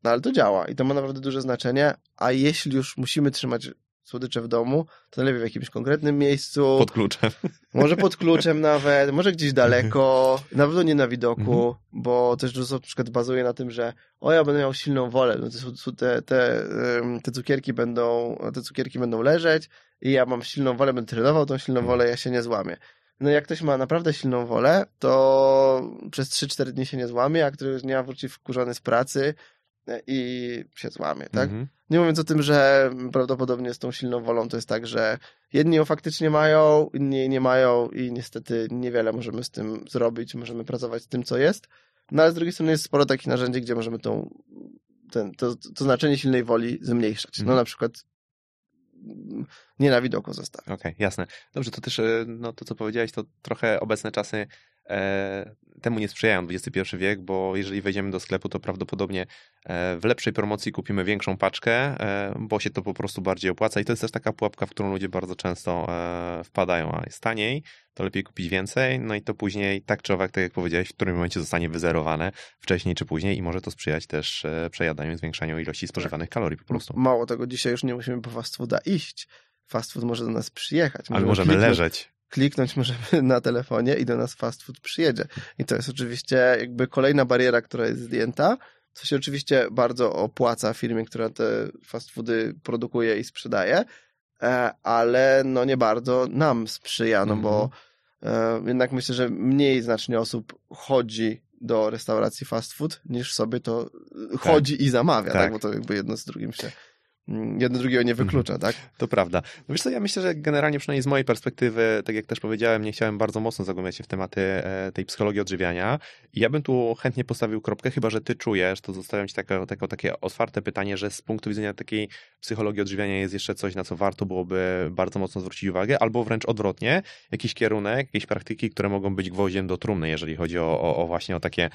no ale to działa i to ma naprawdę duże znaczenie, a jeśli już musimy trzymać słodycze w domu, to najlepiej w jakimś konkretnym miejscu, Pod kluczem. może pod kluczem nawet, może gdzieś daleko, na pewno nie na widoku, Mhm. bo też dużo na przykład bazuje na tym, że o, ja będę miał silną wolę, no te, te, te, cukierki będą, te cukierki będą leżeć i ja mam silną wolę, będę trenował tą silną wolę, ja się nie złamię. No jak ktoś ma naprawdę silną wolę, to przez 3-4 dni się nie złamie, a któregoś dnia wróci wkurzony z pracy i się złamie, tak? Mhm. Nie mówiąc o tym, że prawdopodobnie z tą silną wolą to jest tak, że jedni ją faktycznie mają, inni jej nie mają i niestety niewiele możemy z tym zrobić, możemy pracować z tym, co jest. No ale z drugiej strony jest sporo takich narzędzi, gdzie możemy tą, ten, to, to znaczenie silnej woli zmniejszać. No Mhm. na przykład mm, nie na widoku zostawić. Okej, jasne. Dobrze, to też e, no, to, co powiedziałeś, to trochę obecne czasy e, temu nie sprzyjają XXI wiek, bo jeżeli wejdziemy do sklepu, to prawdopodobnie e, w lepszej promocji kupimy większą paczkę, e, bo się to po prostu bardziej opłaca i to jest też taka pułapka, w którą ludzie bardzo często e, wpadają, a jest taniej, to lepiej kupić więcej, no i to później tak czy owak, tak jak powiedziałeś, w którym momencie zostanie wyzerowane, wcześniej czy później i może to sprzyjać też e, przejadaniu zwiększaniu ilości spożywanych kalorii po prostu. Mało tego, dzisiaj już nie musimy po fast fooda iść. Fast food może do nas przyjechać. Ale możemy kliknąć- leżeć. Kliknąć możemy na telefonie i do nas fast food przyjedzie. I to jest oczywiście jakby kolejna bariera, która jest zdjęta, co się oczywiście bardzo opłaca firmie, która te fast foody produkuje i sprzedaje, e, ale no nie bardzo nam sprzyja, no bo e, jednak myślę, że mniej znacznie osób chodzi do restauracji fast food, niż sobie to e, chodzi i zamawia, tak. Tak. Bo to jakby jedno z drugim się jedno drugiego nie wyklucza, tak? To prawda. No wiesz co, ja myślę, że generalnie przynajmniej z mojej perspektywy, tak jak też powiedziałem, nie chciałem bardzo mocno zagłębiać się w tematy e, tej psychologii odżywiania i ja bym tu chętnie postawił kropkę, chyba że ty czujesz, to zostawiam ci takie, takie, takie otwarte pytanie, że z punktu widzenia takiej psychologii odżywiania jest jeszcze coś, na co warto byłoby bardzo mocno zwrócić uwagę, albo wręcz odwrotnie, jakiś kierunek, jakieś praktyki, które mogą być gwoździem do trumny, jeżeli chodzi o, o, o właśnie o takie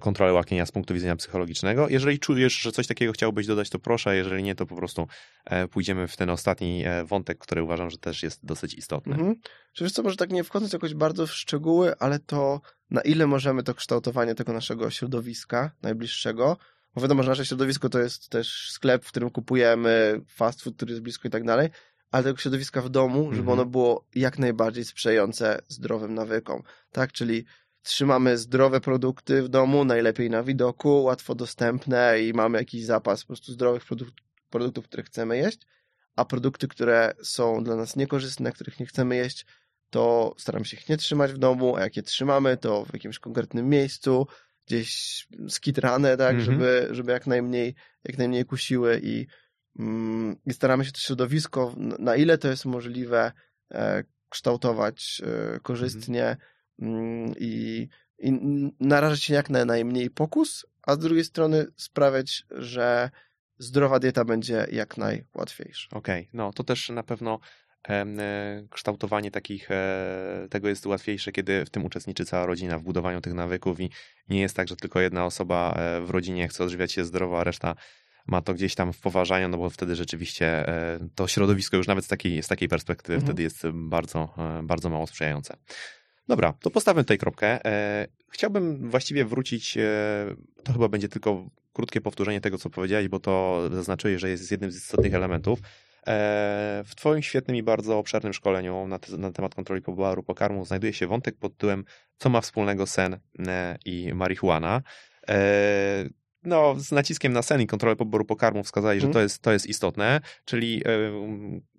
kontrolę łaknienia z punktu widzenia psychologicznego. Jeżeli czujesz, że coś takiego chciałbyś dodać, to proszę, jeżeli nie, to po prostu e, pójdziemy w ten ostatni e, wątek, który uważam, że też jest dosyć istotny. Mhm. Czy co, może tak nie wchodząc jakoś bardzo w szczegóły, ale to na ile możemy to kształtowanie tego naszego środowiska najbliższego, bo wiadomo, że nasze środowisko to jest też sklep, w którym kupujemy fast food, który jest blisko i tak dalej, ale tego środowiska w domu, żeby Mhm. ono było jak najbardziej sprzyjające zdrowym nawykom, tak? Czyli trzymamy zdrowe produkty w domu, najlepiej na widoku, łatwo dostępne i mamy jakiś zapas po prostu zdrowych produkt, produktów, które chcemy jeść, a produkty, które są dla nas niekorzystne, których nie chcemy jeść, to staramy się ich nie trzymać w domu, a jak je trzymamy, to w jakimś konkretnym miejscu, gdzieś skitrane, tak, Mhm. żeby, żeby jak najmniej, jak najmniej kusiły i, mm, i staramy się to środowisko, na ile to jest możliwe, e, kształtować e, korzystnie mm, i, i n- narażać się jak na najmniej pokus, a z drugiej strony sprawiać, że zdrowa dieta będzie jak najłatwiejsza. Okej, no to też na pewno e, kształtowanie takich, e, tego jest łatwiejsze, kiedy w tym uczestniczy cała rodzina w budowaniu tych nawyków i nie jest tak, że tylko jedna osoba e, w rodzinie chce odżywiać się zdrowo, a reszta ma to gdzieś tam w poważaniu, no bo wtedy rzeczywiście to środowisko już nawet z takiej, z takiej perspektywy Mhm. wtedy jest bardzo, bardzo mało sprzyjające. Dobra, to postawmy tutaj kropkę. E, Chciałbym właściwie wrócić, e, to chyba będzie tylko krótkie powtórzenie tego, co powiedziałeś, bo to zaznaczyłeś, że jest jednym z istotnych elementów. E, W Twoim świetnym i bardzo obszernym szkoleniu na, te, na temat kontroli poboru pokarmu znajduje się wątek pod tytułem Co ma wspólnego sen e, i marihuana. E, No, z naciskiem na sen i kontrolę poboru pokarmu wskazali, że Mhm. to jest, to jest istotne, czyli e,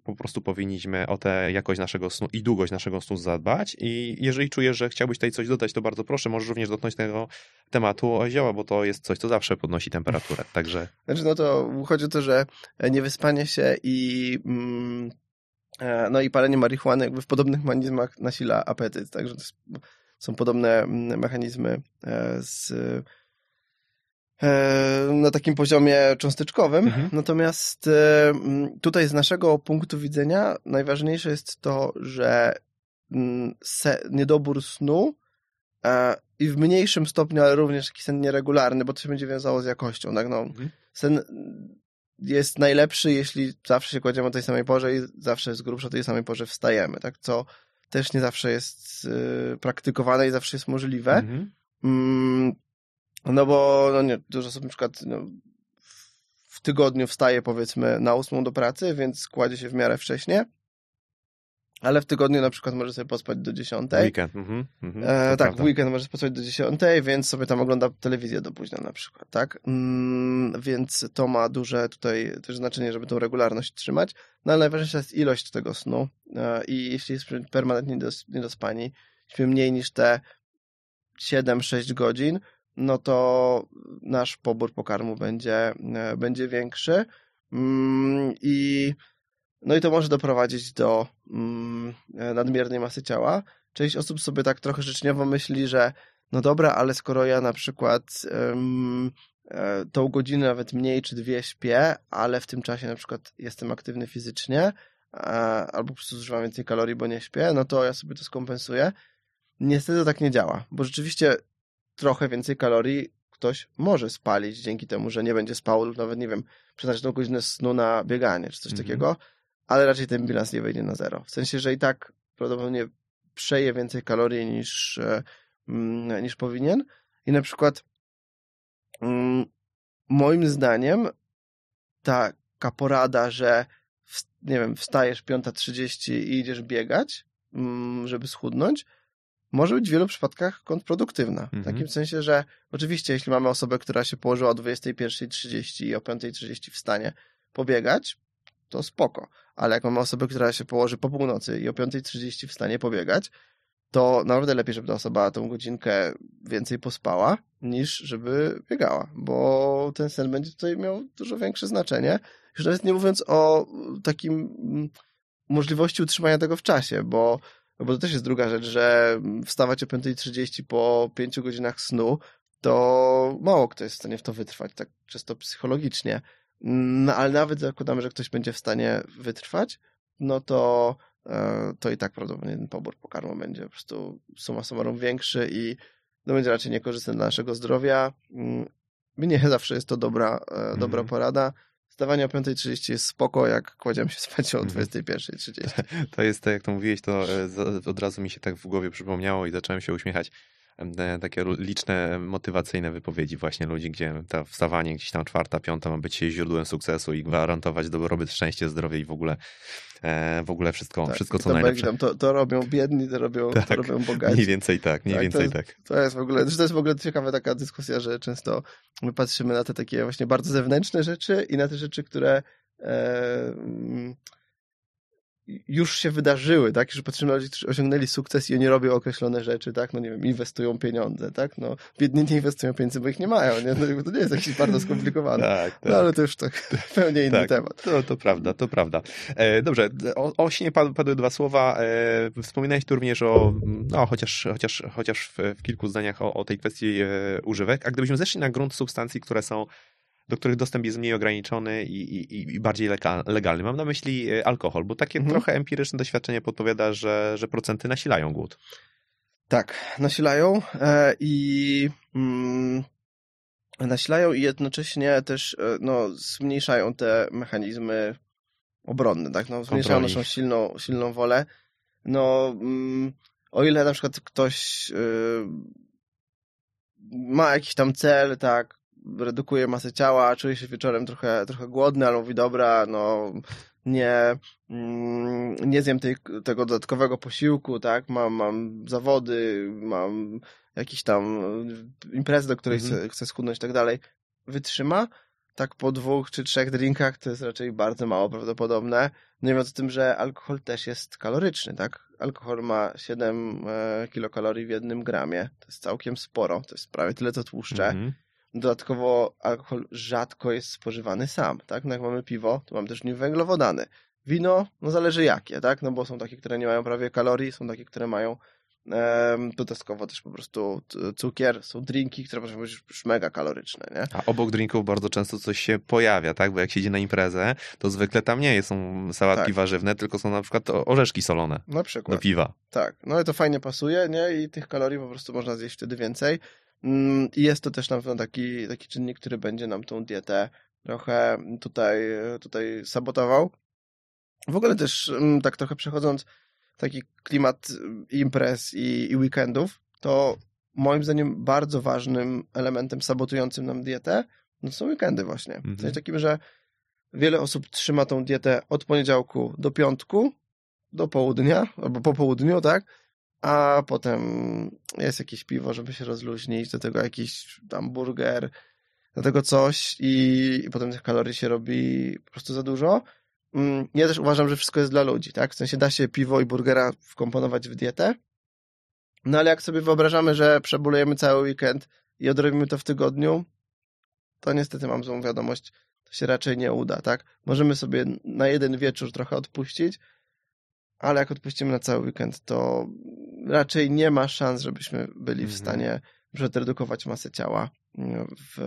po prostu powinniśmy o tę jakość naszego snu i długość naszego snu zadbać. I jeżeli czujesz, że chciałbyś tutaj coś dodać, to bardzo proszę, możesz również dotknąć tego tematu o zioła, bo to jest coś, co zawsze podnosi temperaturę. Także Znaczy, no to chodzi o to, że niewyspanie się i mm, e, no i palenie marihuany jakby w podobnych mechanizmach nasila apetyt, także są podobne mm, mechanizmy e, z, na takim poziomie cząsteczkowym. Mhm. Natomiast e, mm, tutaj z naszego punktu widzenia najważniejsze jest to, że mm, niedobór snu e, i w mniejszym stopniu, ale również taki sen nieregularny, bo to się będzie wiązało z jakością. Tak? No, Mhm. sen jest najlepszy, jeśli zawsze się kładziemy o tej samej porze i zawsze z grubsza o tej samej porze wstajemy, tak? Co też nie zawsze jest praktykowane i zawsze jest możliwe. Mhm. No bo no nie, dużo osób na przykład no, w- tygodniu wstaje powiedzmy na ósmą do pracy, więc kładzie się w miarę wcześnie, ale w tygodniu na przykład może sobie pospać do dziesiątej. weekend. Mhm. Mhm. E, tak, w weekend może spać do 10, więc sobie tam ogląda telewizję do późna na przykład, tak? Mm, więc to ma duże tutaj też znaczenie, żeby tą regularność trzymać. No ale najważniejsza jest ilość tego snu e, i jeśli jesteśmy permanentnie niedos- niedospani, śpimy mniej niż te 7-6 godzin, no to nasz pobór pokarmu będzie, e, będzie większy Mm, i no i to może doprowadzić do mm, e, nadmiernej masy ciała. Część osób sobie tak trochę życzeniowo myśli, że no dobra, ale skoro ja na przykład e, tą godzinę nawet mniej czy dwie śpię, ale w tym czasie na przykład jestem aktywny fizycznie albo po prostu zużywam więcej kalorii, bo nie śpię, no to ja sobie to skompensuję. Niestety tak nie działa, bo rzeczywiście trochę więcej kalorii ktoś może spalić dzięki temu, że nie będzie spał lub nawet, nie wiem, przeznaczyć tą godzinę snu na bieganie czy coś Mhm. takiego, ale raczej ten bilans nie wyjdzie na zero. W sensie, że i tak prawdopodobnie przeje więcej kalorii niż, e, mm, niż powinien. I na przykład mm, moim zdaniem taka porada, że w, nie wiem, wstajesz 5.30 i idziesz biegać, mm, żeby schudnąć, może być w wielu przypadkach kontrproduktywna. W Mhm. takim sensie, że oczywiście jeśli mamy osobę, która się położyła o 21.30 i o 5.30 wstanie pobiegać, to spoko. Ale jak mamy osobę, która się położy po północy i o 5.30 wstanie pobiegać, to naprawdę lepiej, żeby ta osoba tą godzinkę więcej pospała, niż żeby biegała, bo ten sen będzie tutaj miał dużo większe znaczenie. Już nawet nie mówiąc o takim mm, możliwości utrzymania tego w czasie, bo, bo to też jest druga rzecz, że wstawać o 5.30 po 5 godzinach snu, to mało kto jest w stanie w to wytrwać, tak czysto psychologicznie. No, ale nawet zakładamy, że ktoś będzie w stanie wytrwać, no to, e, to i tak prawdopodobnie ten pobór pokarmu będzie po prostu suma summarum większy i no, będzie raczej niekorzystny dla naszego zdrowia. Mm, Nie zawsze jest to dobra, e, dobra Mhm. porada. Wstawanie o 5.30 jest spoko, jak kładziemy się spać o Mhm. 21.30. To jest, tak jak to mówiłeś, to e, od razu mi się tak w głowie przypomniało i zacząłem się uśmiechać. E, Takie liczne, motywacyjne wypowiedzi właśnie ludzi, gdzie to wstawanie gdzieś tam czwarta, piąta ma być źródłem sukcesu i gwarantować dobrobyt, szczęście, zdrowie i w ogóle w ogóle wszystko, Tak, wszystko co to, najlepsze. Tam, to, to robią biedni, to robią, Tak, to robią bogaci. Mniej więcej tak, mniej Tak, więcej to tak. To jest w ogóle, to jest w ogóle ciekawa taka dyskusja, że często my patrzymy na te takie właśnie bardzo zewnętrzne rzeczy i na te rzeczy, które e, już się wydarzyły, tak? Że patrzymy na ludzi, którzy osiągnęli sukces i oni robią określone rzeczy, tak? No nie wiem, inwestują pieniądze, tak? No biedni nie inwestują pieniędzy, bo ich nie mają, nie? No, to nie jest jakieś bardzo skomplikowane. Tak, tak. No ale to już tak zupełnie inny Tak, temat. To, to prawda, to prawda. E, dobrze, o, o śnie padły, padły dwa słowa. E, wspominałeś tu również o, no chociaż, chociaż, chociaż w, w kilku zdaniach o, o tej kwestii e, używek. A gdybyśmy zeszli na grunt substancji, które są, do których dostęp jest mniej ograniczony i, i, i bardziej lega, legalny. Mam na myśli e, alkohol, bo takie Mhm. trochę empiryczne doświadczenie podpowiada, że, że procenty nasilają głód. Tak, nasilają e, i mm, nasilają i jednocześnie też e, no, zmniejszają te mechanizmy obronne, tak? No, zmniejszają Kontroli. naszą silną, silną wolę. No, mm, o ile na przykład ktoś y, ma jakiś tam cel, tak, redukuje masę ciała, czuje się wieczorem trochę, trochę głodny, ale mówi, dobra, no nie, mm, nie zjem tej, tego dodatkowego posiłku, tak, mam, mam zawody, mam jakiś tam imprezę, do której Mhm. chcę, chcę schudnąć i tak dalej, wytrzyma, tak po dwóch czy trzech drinkach to jest raczej bardzo mało prawdopodobne. No nie mówiąc o tym, że alkohol też jest kaloryczny, tak? Alkohol ma 7 e, kilokalorii w jednym gramie. To jest całkiem sporo. To jest prawie tyle, co tłuszcze. Mhm. Dodatkowo alkohol rzadko jest spożywany sam, tak? No jak mamy piwo, to mamy też w nim węglowodany. Wino, no zależy jakie, tak? No bo są takie, które nie mają prawie kalorii, są takie, które mają dodatkowo też po prostu cukier, są drinki, które może być już mega kaloryczne, nie? A obok drinków bardzo często coś się pojawia, tak? Bo jak się idzie na imprezę, to zwykle tam nie są sałatki Tak. warzywne, tylko są na przykład orzeszki solone Na do przykład. piwa. Tak, no i to fajnie pasuje, nie? I tych kalorii po prostu można zjeść wtedy więcej. Mm, I jest to też na pewno taki, taki czynnik, który będzie nam tą dietę trochę tutaj, tutaj sabotował. W ogóle też mm, tak trochę przechodząc taki klimat mm, imprez i, i weekendów, to moim zdaniem bardzo ważnym elementem sabotującym nam dietę no są weekendy właśnie. Mhm. W sensie takim, że wiele osób trzyma tą dietę od poniedziałku do piątku, do południa, albo po południu, tak? A potem jest jakieś piwo, żeby się rozluźnić, do tego jakiś tam burger, do tego coś i, i potem tych kalorii się robi po prostu za dużo. Mm, Ja też uważam, że wszystko jest dla ludzi, tak? W sensie da się piwo i burgera wkomponować w dietę, no ale jak sobie wyobrażamy, że przebolujemy cały weekend i odrobimy to w tygodniu, to niestety mam złą wiadomość, to się raczej nie uda, tak? Możemy sobie na jeden wieczór trochę odpuścić, ale jak odpuścimy na cały weekend, to raczej nie ma szans, żebyśmy byli w Mhm. stanie zredukować masę ciała w,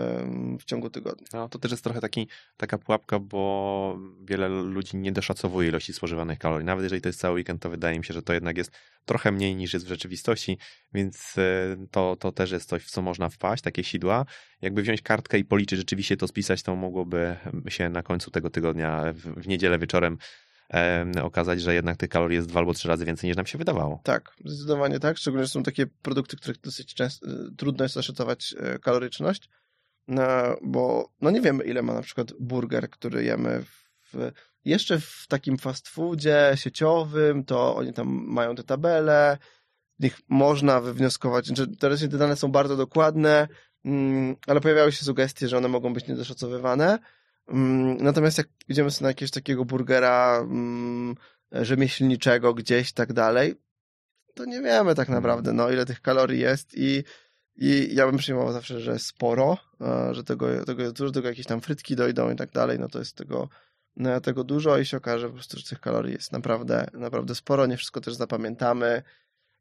w ciągu tygodnia. No, to też jest trochę taki, taka pułapka, bo wiele ludzi nie doszacowuje ilości spożywanych kalorii. Nawet jeżeli to jest cały weekend, to wydaje mi się, że to jednak jest trochę mniej niż jest w rzeczywistości, więc e, to, to też jest coś, w co można wpaść, takie sidła. Jakby wziąć kartkę i policzyć, rzeczywiście to spisać, to mogłoby się na końcu tego tygodnia, w, w niedzielę wieczorem em, okazać, że jednak tych kalorii jest dwa albo trzy razy więcej niż nam się wydawało. Tak, zdecydowanie tak. Szczególnie, że są takie produkty, których dosyć często, trudno jest oszacować e, kaloryczność, no, bo no nie wiemy, ile ma na przykład burger, który jemy w, jeszcze w takim fast foodzie sieciowym, to oni tam mają te tabele, nich można wywnioskować, że teoretycznie te dane są bardzo dokładne, mm, ale pojawiały się sugestie, że one mogą być niedoszacowywane. Mm, Natomiast jak idziemy sobie na jakiegoś takiego burgera mm, rzemieślniczego gdzieś tak dalej, to nie wiemy tak naprawdę, no, ile tych kalorii jest i, i ja bym przyjmował zawsze, że sporo, e, że tego, tego jest dużo, tego jakieś tam frytki dojdą i tak dalej, no to jest tego, no, tego dużo i się okaże po prostu, że tych kalorii jest naprawdę, naprawdę sporo, nie wszystko też zapamiętamy.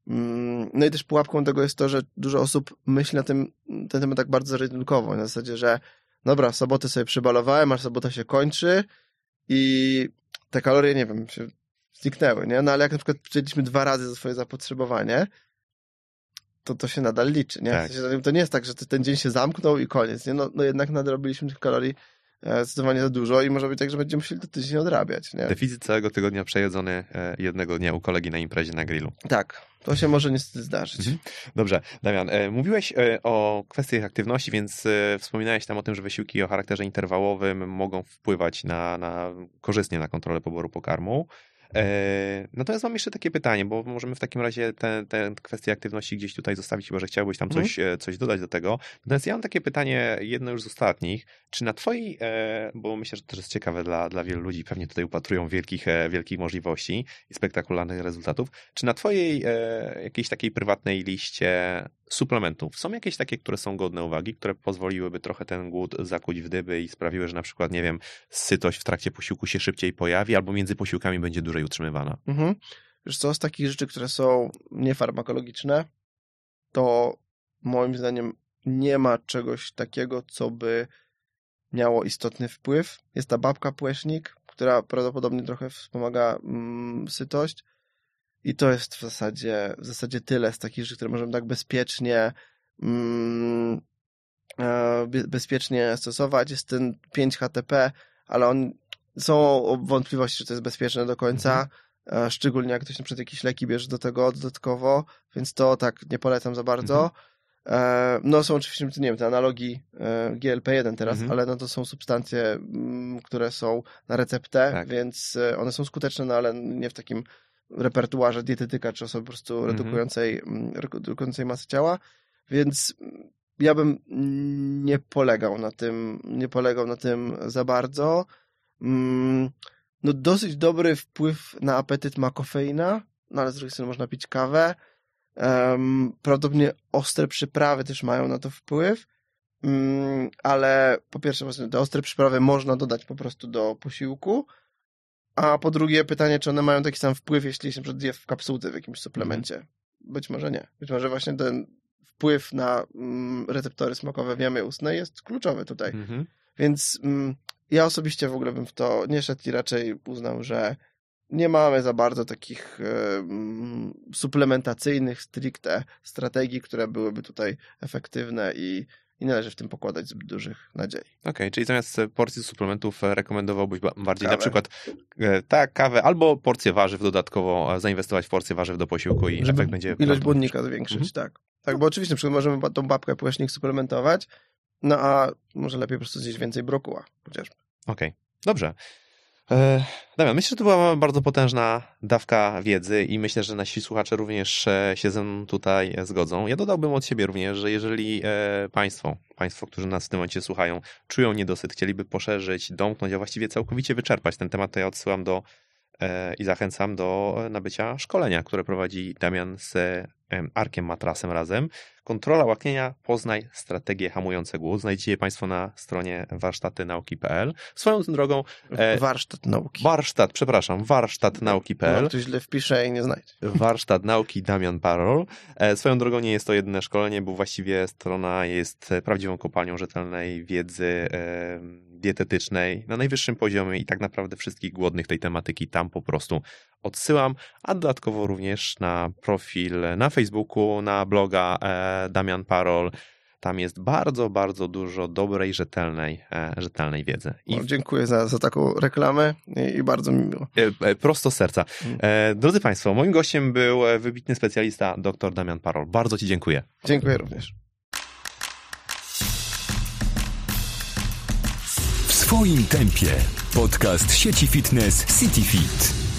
Mm, No i też pułapką tego jest to, że dużo osób myśli na tym, ten temat tak bardzo rynkowo, na zasadzie, że dobra, w sobotę sobie przybalowałem, aż sobota się kończy i te kalorie, nie wiem, się zniknęły, nie? No ale jak na przykład przyjęliśmy dwa razy za swoje zapotrzebowanie, to to się nadal liczy, nie? Tak. W sensie, to nie jest tak, że ten dzień się zamknął i koniec, nie? No, no jednak nadrobiliśmy tych kalorii zdecydowanie za dużo i może być tak, że będziemy musieli to tydzień odrabiać, nie? Deficyt całego tygodnia przejedzony e, jednego dnia u kolegi na imprezie na grillu. Tak, to się może niestety zdarzyć. Mhm. Dobrze, Damian, e, mówiłeś e, o kwestiach aktywności, więc e, wspominałeś tam o tym, że wysiłki o charakterze interwałowym mogą wpływać na, na korzystnie na kontrolę poboru pokarmu. E, Natomiast mam jeszcze takie pytanie, bo możemy w takim razie tę kwestię aktywności gdzieś tutaj zostawić, chyba że chciałbyś tam Mhm. coś, e, coś dodać do tego. Natomiast ja mam takie pytanie, jedno już z ostatnich. Czy na twojej, e, bo myślę, że to jest ciekawe dla, dla wielu ludzi, pewnie tutaj upatrują wielkich, wielkich możliwości i spektakularnych rezultatów. Czy na twojej jakiejś takiej prywatnej liście suplementów są jakieś takie, które są godne uwagi, które pozwoliłyby trochę ten głód zakuć w dyby i sprawiły, że na przykład, nie wiem, sytość w trakcie posiłku się szybciej pojawi albo między posiłkami będzie dłużej utrzymywana? Mhm. Wiesz co, z takich rzeczy, które są niefarmakologiczne, to moim zdaniem nie ma czegoś takiego, co by miało istotny wpływ. Jest ta babka płesznik, która prawdopodobnie trochę wspomaga mm, sytość i to jest w zasadzie, w zasadzie tyle z takich rzeczy, które możemy tak bezpiecznie mm, e, be- bezpiecznie stosować. Jest ten 5 HTP, ale on są wątpliwości, czy to jest bezpieczne do końca. e, Szczególnie jak ktoś na przykład jakieś leki bierze do tego dodatkowo, więc to tak nie polecam za bardzo. E, No są oczywiście, nie wiem, te analogii e, GLP-1 teraz, Mhm. ale no to są substancje, mm, które są na receptę, Tak. więc e, one są skuteczne, no ale nie w takim repertuarze dietetyka czy osoby po prostu Mhm. redukującej, mm, redukującej masę ciała, więc ja bym nie polegał na tym, nie polegał na tym za bardzo. Mm, No dosyć dobry wpływ na apetyt ma kofeina, no ale z drugiej strony można pić kawę. Um, prawdopodobnie ostre przyprawy też mają na to wpływ, Mm, ale po pierwsze te ostre przyprawy można dodać po prostu do posiłku, a po drugie pytanie, czy one mają taki sam wpływ, jeśli się je w kapsułce w jakimś suplemencie. Być może nie. Być może właśnie ten wpływ na mm, receptory smakowe w jamie ustnej jest kluczowy tutaj. Mhm. Więc mm, ja osobiście w ogóle bym w to nie szedł i raczej uznał, że nie mamy za bardzo takich mm, suplementacyjnych, stricte strategii, które byłyby tutaj efektywne i, i należy w tym pokładać zbyt dużych nadziei. Okej, czyli zamiast e, porcji suplementów e, rekomendowałbyś ba- bardziej na Kawę. przykład e, tak, kawę albo porcję warzyw dodatkowo, zainwestować w porcję warzyw do posiłku i Żeby efekt będzie... ilość błonnika zwiększyć, Mhm. tak. Tak, bo oczywiście na przykład możemy tą babkę płecznik suplementować, no a może lepiej po prostu zjeść więcej brokuła, chociażby. Okej, dobrze. E, Damian, myślę, że to była bardzo potężna dawka wiedzy i myślę, że nasi słuchacze również e, się ze mną tutaj e, zgodzą. Ja dodałbym od siebie również, że jeżeli Państwo, Państwo, którzy nas w tym momencie słuchają, czują niedosyt, chcieliby poszerzyć, domknąć, a właściwie całkowicie wyczerpać ten temat, to ja odsyłam do i zachęcam do nabycia szkolenia, które prowadzi Damian z Arkiem Matrasem razem. Kontrola łaknienia, poznaj strategię hamujące głód. Znajdziecie je Państwo na stronie warsztatynauki.pl. Swoją drogą, E, Warsztat nauki. warsztat, przepraszam, warsztatnauki.pl. No, ktoś źle wpisze i nie znajdzie. Warsztat nauki Damian Parol. E, Swoją drogą nie jest to jedyne szkolenie, bo właściwie strona jest prawdziwą kopalnią rzetelnej wiedzy e, dietetycznej na najwyższym poziomie i tak naprawdę wszystkich głodnych tej tematyki tam po prostu odsyłam, a dodatkowo również na profil na Facebooku, na bloga e, Damian Parol. Tam jest bardzo, bardzo dużo dobrej, rzetelnej, e, rzetelnej wiedzy. I No, dziękuję za, za taką reklamę i, i bardzo mi miło. E, e, Prosto z serca. Mm. E, Drodzy Państwo, moim gościem był wybitny specjalista dr Damian Parol. Bardzo Ci dziękuję. Dziękuję również. W swoim tempie. Podcast sieci fitness CityFit.